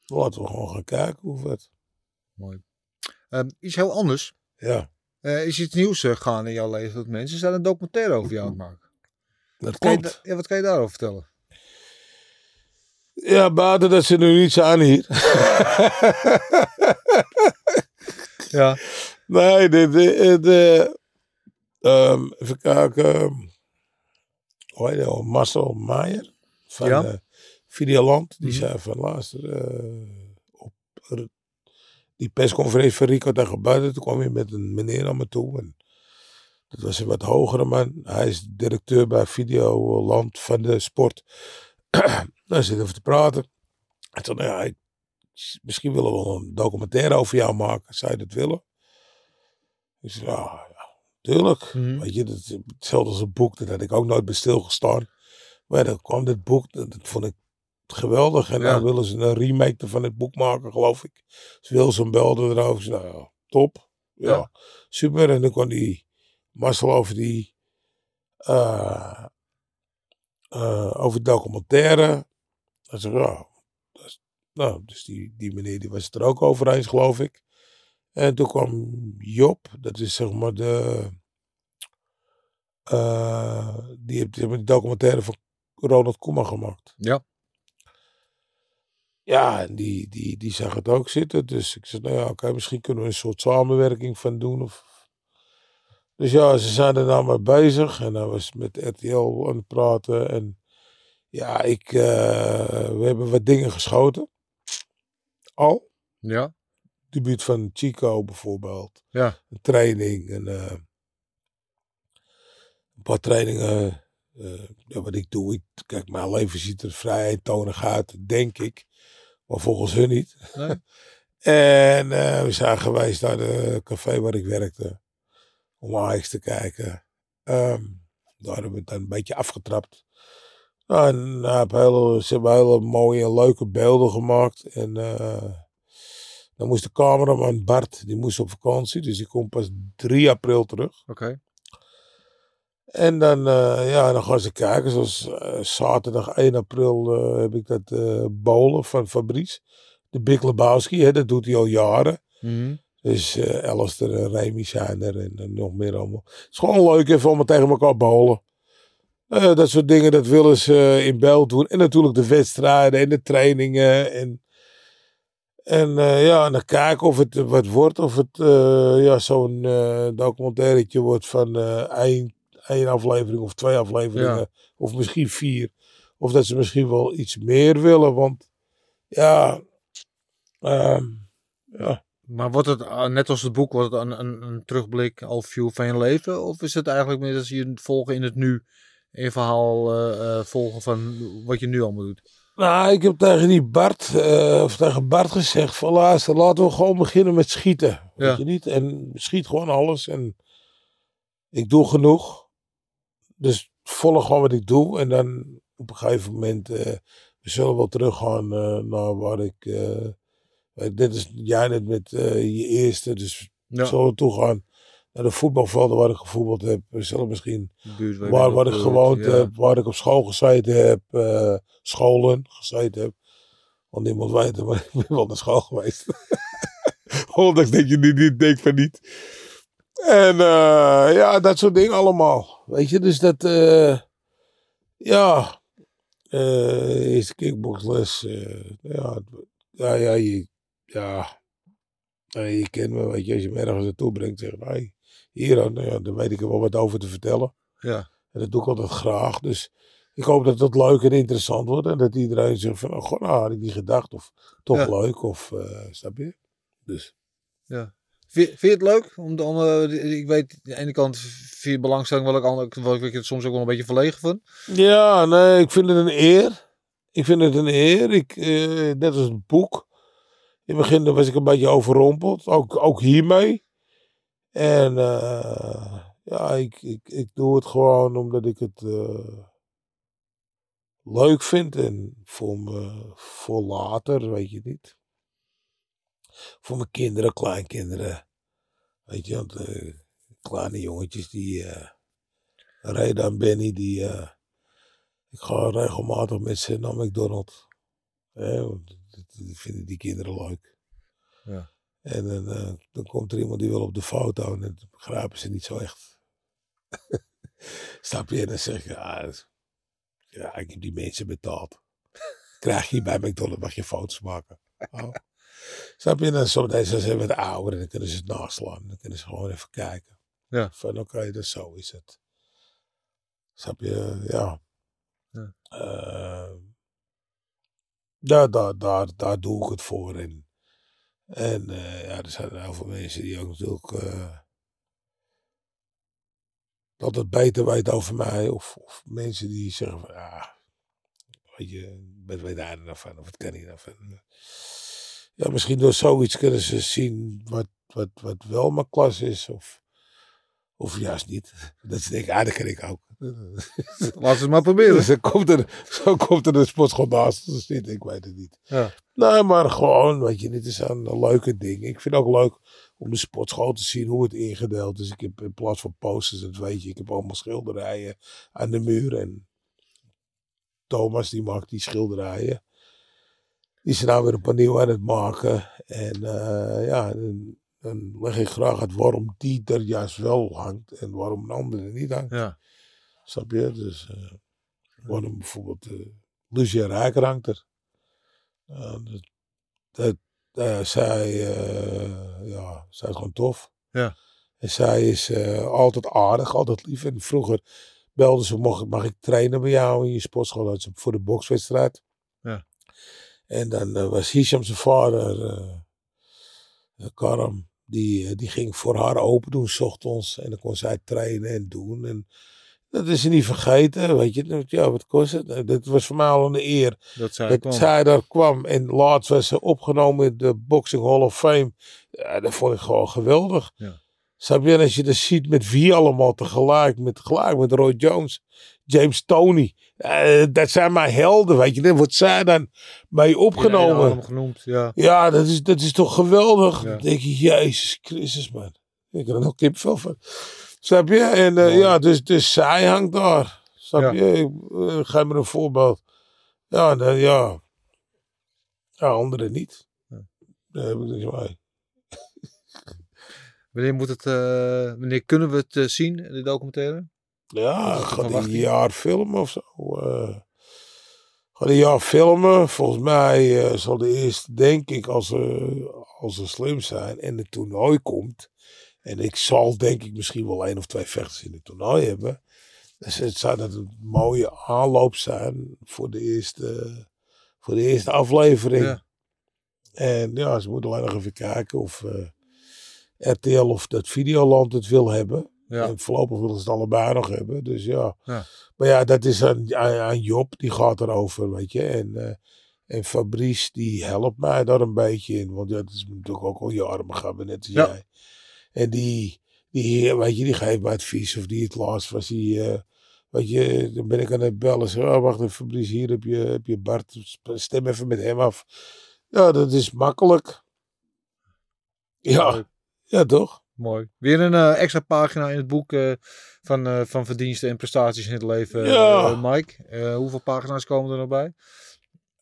S4: laten we gewoon gaan kijken hoe het.
S3: Mooi. Ehm, iets heel anders.
S4: Ja,
S3: Eh, is iets nieuws eh, gaan in jouw leven? Dat mensen zijn een documentaire over jou maken.
S4: dat
S3: Kan je,
S4: klopt.
S3: da- ja, wat kan je daarover vertellen?
S4: Ja, buiten dat ze nu niet aan hier.
S3: Ja.
S4: Nee, de, de, de, ehm, even kijken. Hoe heet al? Marcel Maier van
S3: Ja.
S4: eh, Videoland. Die
S3: Mhm.
S4: zei van luister, eh, op die persconferentie van Rico tegen buiten. Toen kwam hij met een meneer naar me toe. En dat was een wat hogere man. Hij is directeur bij Videoland van de sport. Daar zitten we te praten. En toen, nou ja, ik- misschien willen we een documentaire over jou maken. Zou je dat willen? Ik zei, ja, ja tuurlijk.
S3: Mhm.
S4: Weet je, dat hetzelfde als een boek. Daar had ik ook nooit bij stilgestaan. Maar dan kwam dit boek, dat, dat vond ik geweldig. En
S3: Ja.
S4: dan willen ze een remake van het boek maken, geloof ik. Dus Wilson belde erover. Zei, nou ja, top. Ja,
S3: Ja.
S4: super. En dan kon die Marcel over die... eh, eh, over documentaire. Hij zei, ja, dat nou, dus die, die meneer die was het er ook over eens, geloof ik. En toen kwam Job, dat is zeg maar de. eh, die heeft die documentaire van Ronald Koeman gemaakt.
S3: Ja.
S4: Ja, en die, die, die zag het ook zitten. Dus ik zei, nou ja, oké, misschien kunnen we een soort samenwerking van doen. Of... Dus ja, ze zijn er nou maar bezig. En hij was met RTL aan het praten. En ja, ik, eh, we hebben wat dingen geschoten. Al.
S3: Ja.
S4: Debuut van Chico bijvoorbeeld.
S3: Ja.
S4: Een training. En, eh, een paar trainingen. eh, ja, wat ik doe. Ik, kijk, mijn leven ziet er vrij eentonig uit, denk ik. Maar volgens hun niet.
S3: Nee.
S4: en eh, we zijn geweest naar de café waar ik werkte. Om Ajax te kijken. Ehm, daar hebben we het dan een beetje afgetrapt. Nou, en, hele, ze hebben hele mooie en leuke beelden gemaakt. En eh, dan moest de cameraman Bart, die moest op vakantie. Dus die komt pas 3 april terug.
S3: Oké.
S4: En dan, eh, ja, dan gaan ze kijken. Zoals eh, zaterdag 1 april heb ik dat bowlen van Fabrice. De Big Lebowski, hè, dat doet hij al jaren.
S3: Mhm.
S4: Dus eh Alistair en Remy zijn er en, nog meer allemaal. Het is gewoon leuk even om tegen elkaar bowlen. Eh, dat soort dingen, dat willen ze eh, in beeld doen. En natuurlijk de wedstrijden en de trainingen. En, en eh, ja, en dan kijken of het wat wordt. Of het ja, zo'n documentairetje wordt van één, één aflevering of twee afleveringen.
S3: Ja.
S4: Of misschien vier. Of dat ze misschien wel iets meer willen. Want ja, ehm, ja.
S3: Maar wordt het, net als het boek, wordt het een, een, een terugblik al view van je leven? Of is het eigenlijk meer dat je het volgen in het nu, een verhaal eh, eh, volgen van wat je nu allemaal doet?
S4: Nou, ik heb tegen die Bart, eh, of tegen Bart gezegd van luister, laten we gewoon beginnen met schieten. Weet
S3: Ja.
S4: je niet? En schiet gewoon alles en ik doe genoeg. Dus volg gewoon wat ik doe en dan op een gegeven moment, eh, we zullen wel teruggaan naar waar ik, dit is jij net met je eerste, dus
S3: Ja,
S4: zullen we toe gaan naar de voetbalvelden waar ik gevoetbald heb. We zullen misschien
S3: je
S4: waar,
S3: bent
S4: waar ik gewoond
S3: ja.
S4: heb, waar ik op school gezeten heb, eh, scholen gezeten heb. Want niemand weet het, maar ik ben wel naar school geweest. Ondanks dat je niet denkt van niet. En eh, ja, dat soort dingen allemaal. Weet je, dus dat, eh, ja, eh eerste kickboxles, eh, ja, ja, ja, je, ja, je kent me, weet je, als je me ergens naartoe brengt, zeg hey, hier, nou ja, dan weet ik er wel wat over te vertellen.
S3: Ja.
S4: En dat doe ik altijd graag. Dus ik hoop dat het leuk en interessant wordt. En dat iedereen zegt van, oh, god, nou had ik niet gedacht. Of toch
S3: Ja.
S4: leuk. Of, eh snap je? Dus.
S3: Vind, vind je het leuk? Om, de- om, eh, ik weet, aan de ene kant je belangstelling wel ik, wel ik het soms ook wel een beetje verlegen van.
S4: Ja, nee, ik vind het een eer. Ik vind het een eer. Ik, eh, net als het boek. In het begin was ik een beetje overrompeld. Ook, ook hiermee. En eh, ja, ik, ik, ik doe het gewoon omdat ik het eh, leuk vind. En voor, me, voor later, weet je niet. Voor mijn kinderen, kleinkinderen. Weet je, want eh, kleine jongetjes die... eh Reda en Benny, die... eh, ik ga regelmatig met ze naar McDonald's. Dat vinden die kinderen leuk.
S3: Ja.
S4: En dan, eh, dan komt er iemand die wil op de foto en dat begrijpen ze niet zo echt. Snap je? En dan zeg je, ja, dat is- ja, ik heb die mensen betaald. Krijg je bij McDonald's, mag je foto's maken. Oh. Snap je? En dan soms deze zijn wat ouder en dan kunnen ze het naslaan. Dan kunnen ze gewoon even kijken.
S3: Ja.
S4: Van oké, dus zo is het. Snap je? Ja.
S3: Ja.
S4: Eh, daar, daar, daar, daar doe ik het voor. En, en eh, ja, er zijn heel veel mensen die ook natuurlijk eh, dat het beter weten over mij. Of, of mensen die zeggen van, ja, je, wat weet hij er nou van? Of wat kan hij nou van? Ja, misschien door zoiets kunnen ze zien wat, wat, wat wel mijn klas is. Of, of juist niet. Dat ze denken, ah, dat ik ook.
S3: Laat ze het maar proberen.
S4: Dus dan komt er, zo komt er een sportschool naast te zitten. Ik weet het niet.
S3: Ja.
S4: Nee, maar gewoon, weet je, dit is een leuke ding. Ik vind het ook leuk om de sportschool te zien hoe het ingedeeld is. Ik heb in plaats van posters, dat weet je, ik heb allemaal schilderijen aan de muur. En Thomas, die maakt die schilderijen. Die is nou weer een paar nieuw aan het maken. En eh, ja, dan leg ik graag uit waarom die er juist wel hangt en waarom een andere niet hangt.
S3: Ja.
S4: Snap je? Dus eh waarom bijvoorbeeld uh, Lucia Rijker hangt er. Nou, dat, dat, eh, zij, eh, ja, zij is gewoon tof.
S3: Ja.
S4: En zij is altijd aardig, altijd lief. En vroeger belde ze, mag, mag ik trainen bij jou in je sportschool? Voor de bokswedstrijd.
S3: Ja.
S4: En dan was Hisham zijn vader, Karam, die, eh, die ging voor haar open doen, s ochtends. En dan kon zij trainen en doen. En dat is ze niet vergeten, weet je. Ja, wat kost het? Eh, Dat was voor mij al een eer
S3: Dat zij
S4: dat
S3: kwam.
S4: zij daar kwam. En laatst was ze opgenomen in de Boxing Hall of Fame. Ja, dat vond ik gewoon geweldig.
S3: Ja.
S4: Snap je? En als je dat ziet met wie allemaal tegelijk. Met, tegelijk met Roy Jones, James Tony. Eh, dat zijn mijn helden, weet je. Daar wordt zij dan mee
S3: In
S4: opgenomen.
S3: adem genoemd, ja.
S4: Ja, dat is, dat is toch geweldig.
S3: Ja.
S4: Dan denk je, Jezus Christus, man. Ik heb er nog kipvel van. Snap je? En eh, ja, dus, dus zij hangt daar. Snap
S3: Ja.
S4: je? Ik geef me een voorbeeld. Ja, dan, ja. Ja, anderen niet.
S3: Ja.
S4: Daar heb ik niks mee.
S3: Wanneer moet het, wanneer kunnen we het zien, de documentaire?
S4: Ja, gaat een jaar filmen of zo. eh gaat een jaar filmen. Volgens mij eh, zal de eerste, denk ik, als ze, als ze slim zijn en het toernooi komt. En ik zal, denk ik, misschien wel één of twee vechters in het toernooi hebben. Dus het zou dat een mooie aanloop zijn voor de eerste, voor de eerste aflevering.
S3: Ja.
S4: En ja, ze moeten alleen nog even kijken of eh, RTL of dat Videoland het wil hebben.
S3: Ja.
S4: En voorlopig willen ze het allebei nog hebben. Dus ja.
S3: Ja.
S4: Maar ja, dat is aan, aan, aan Job, die gaat erover, weet je. En, eh, en Fabrice, die helpt mij daar een beetje in. Want ja, dat is natuurlijk ook al jaren begaan, net als
S3: Ja.
S4: jij. En die, die, weet je, die geeft mij advies. Of die het laatst was, die... eh, Weet je, dan ben ik aan het bellen. Zeg, oh, wacht even, Fabrice, hier heb je, heb je Bart. Stem even met hem af. Ja, dat is makkelijk. Ja, ja toch?
S3: Mooi. Weer een eh, extra pagina in het boek eh, van, eh, van verdiensten en prestaties in het leven,
S4: Ja.
S3: Mike. Hoeveel pagina's komen er nog bij?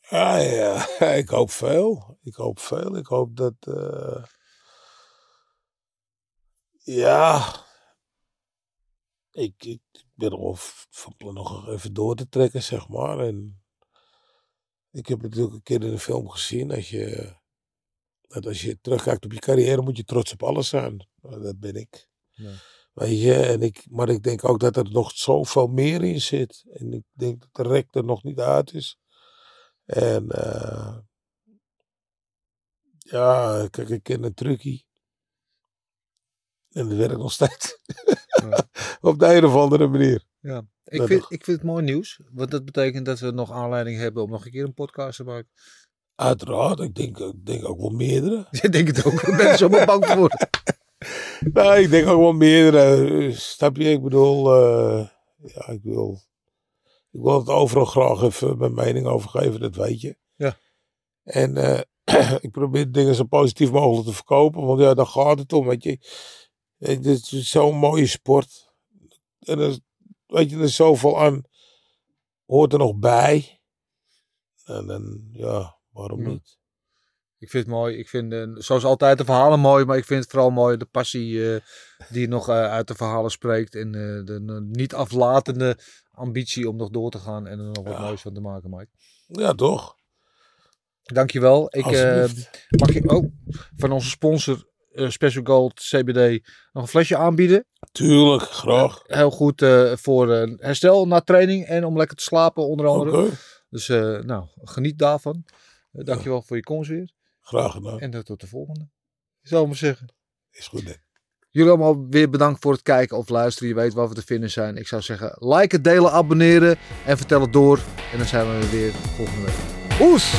S4: Ja, ja, ik hoop veel. Ik hoop veel. Ik hoop dat. ja. Ik, ik ben er v- van plan nog even door te trekken, zeg maar. En ik heb het natuurlijk een keer in een film gezien. Dat, je, dat als je terugkijkt op je carrière, moet je trots op alles zijn. Nou, dat ben ik.
S3: Ja.
S4: Weet je, en ik, maar ik denk ook dat er nog zoveel meer in zit. En ik denk dat de rek er nog niet uit is. En eh, ja, kijk, ik ken een truckie. En dat werkt nog steeds.
S3: Ja.
S4: Op de een of andere manier.
S3: Ja. Ik, vind, ik vind het mooi nieuws. Want dat betekent dat we nog aanleiding hebben om nog een keer een podcast te maken.
S4: Uiteraard, ik denk, ik denk ook wel meerdere.
S3: Ik denk het ook. Ik ben zo maar bang voor.
S4: Nee, ik denk ook wel meerdere. Snap je? Ik bedoel, eh, ja, ik wil, ik wil het overal graag even mijn mening over geven, dat weet je.
S3: Ja.
S4: En eh, ik probeer dingen zo positief mogelijk te verkopen, want ja, daar gaat het om, weet je. Dit is zo'n mooie sport. En er, weet je, er is zoveel aan, hoort er nog bij. En dan, ja, waarom
S3: Ja.
S4: niet?
S3: Ik vind het mooi. Ik vind, eh, zoals altijd, de verhalen mooi. Maar ik vind het vooral mooi de passie eh, die nog eh, uit de verhalen spreekt. En de niet aflatende ambitie om nog door te gaan. En er nog wat
S4: Ja.
S3: moois van te maken, Mike.
S4: Ja, toch?
S3: Dankjewel. Ik, mag ik ook van onze sponsor Special Gold CBD nog een flesje aanbieden?
S4: Tuurlijk, graag.
S3: Heel goed voor herstel na training en om lekker te slapen onder
S4: Oké,
S3: andere. Dus eh, nou, geniet daarvan. Dankjewel voor je komst weer.
S4: graag gedaan.
S3: En tot de volgende. Zou ik maar zeggen.
S4: Is goed, hè.
S3: Jullie allemaal weer bedankt voor het kijken of luisteren. Je weet waar we te vinden zijn. Ik zou zeggen, liken, delen, abonneren en vertel het door. En dan zijn we weer volgende week. Oes!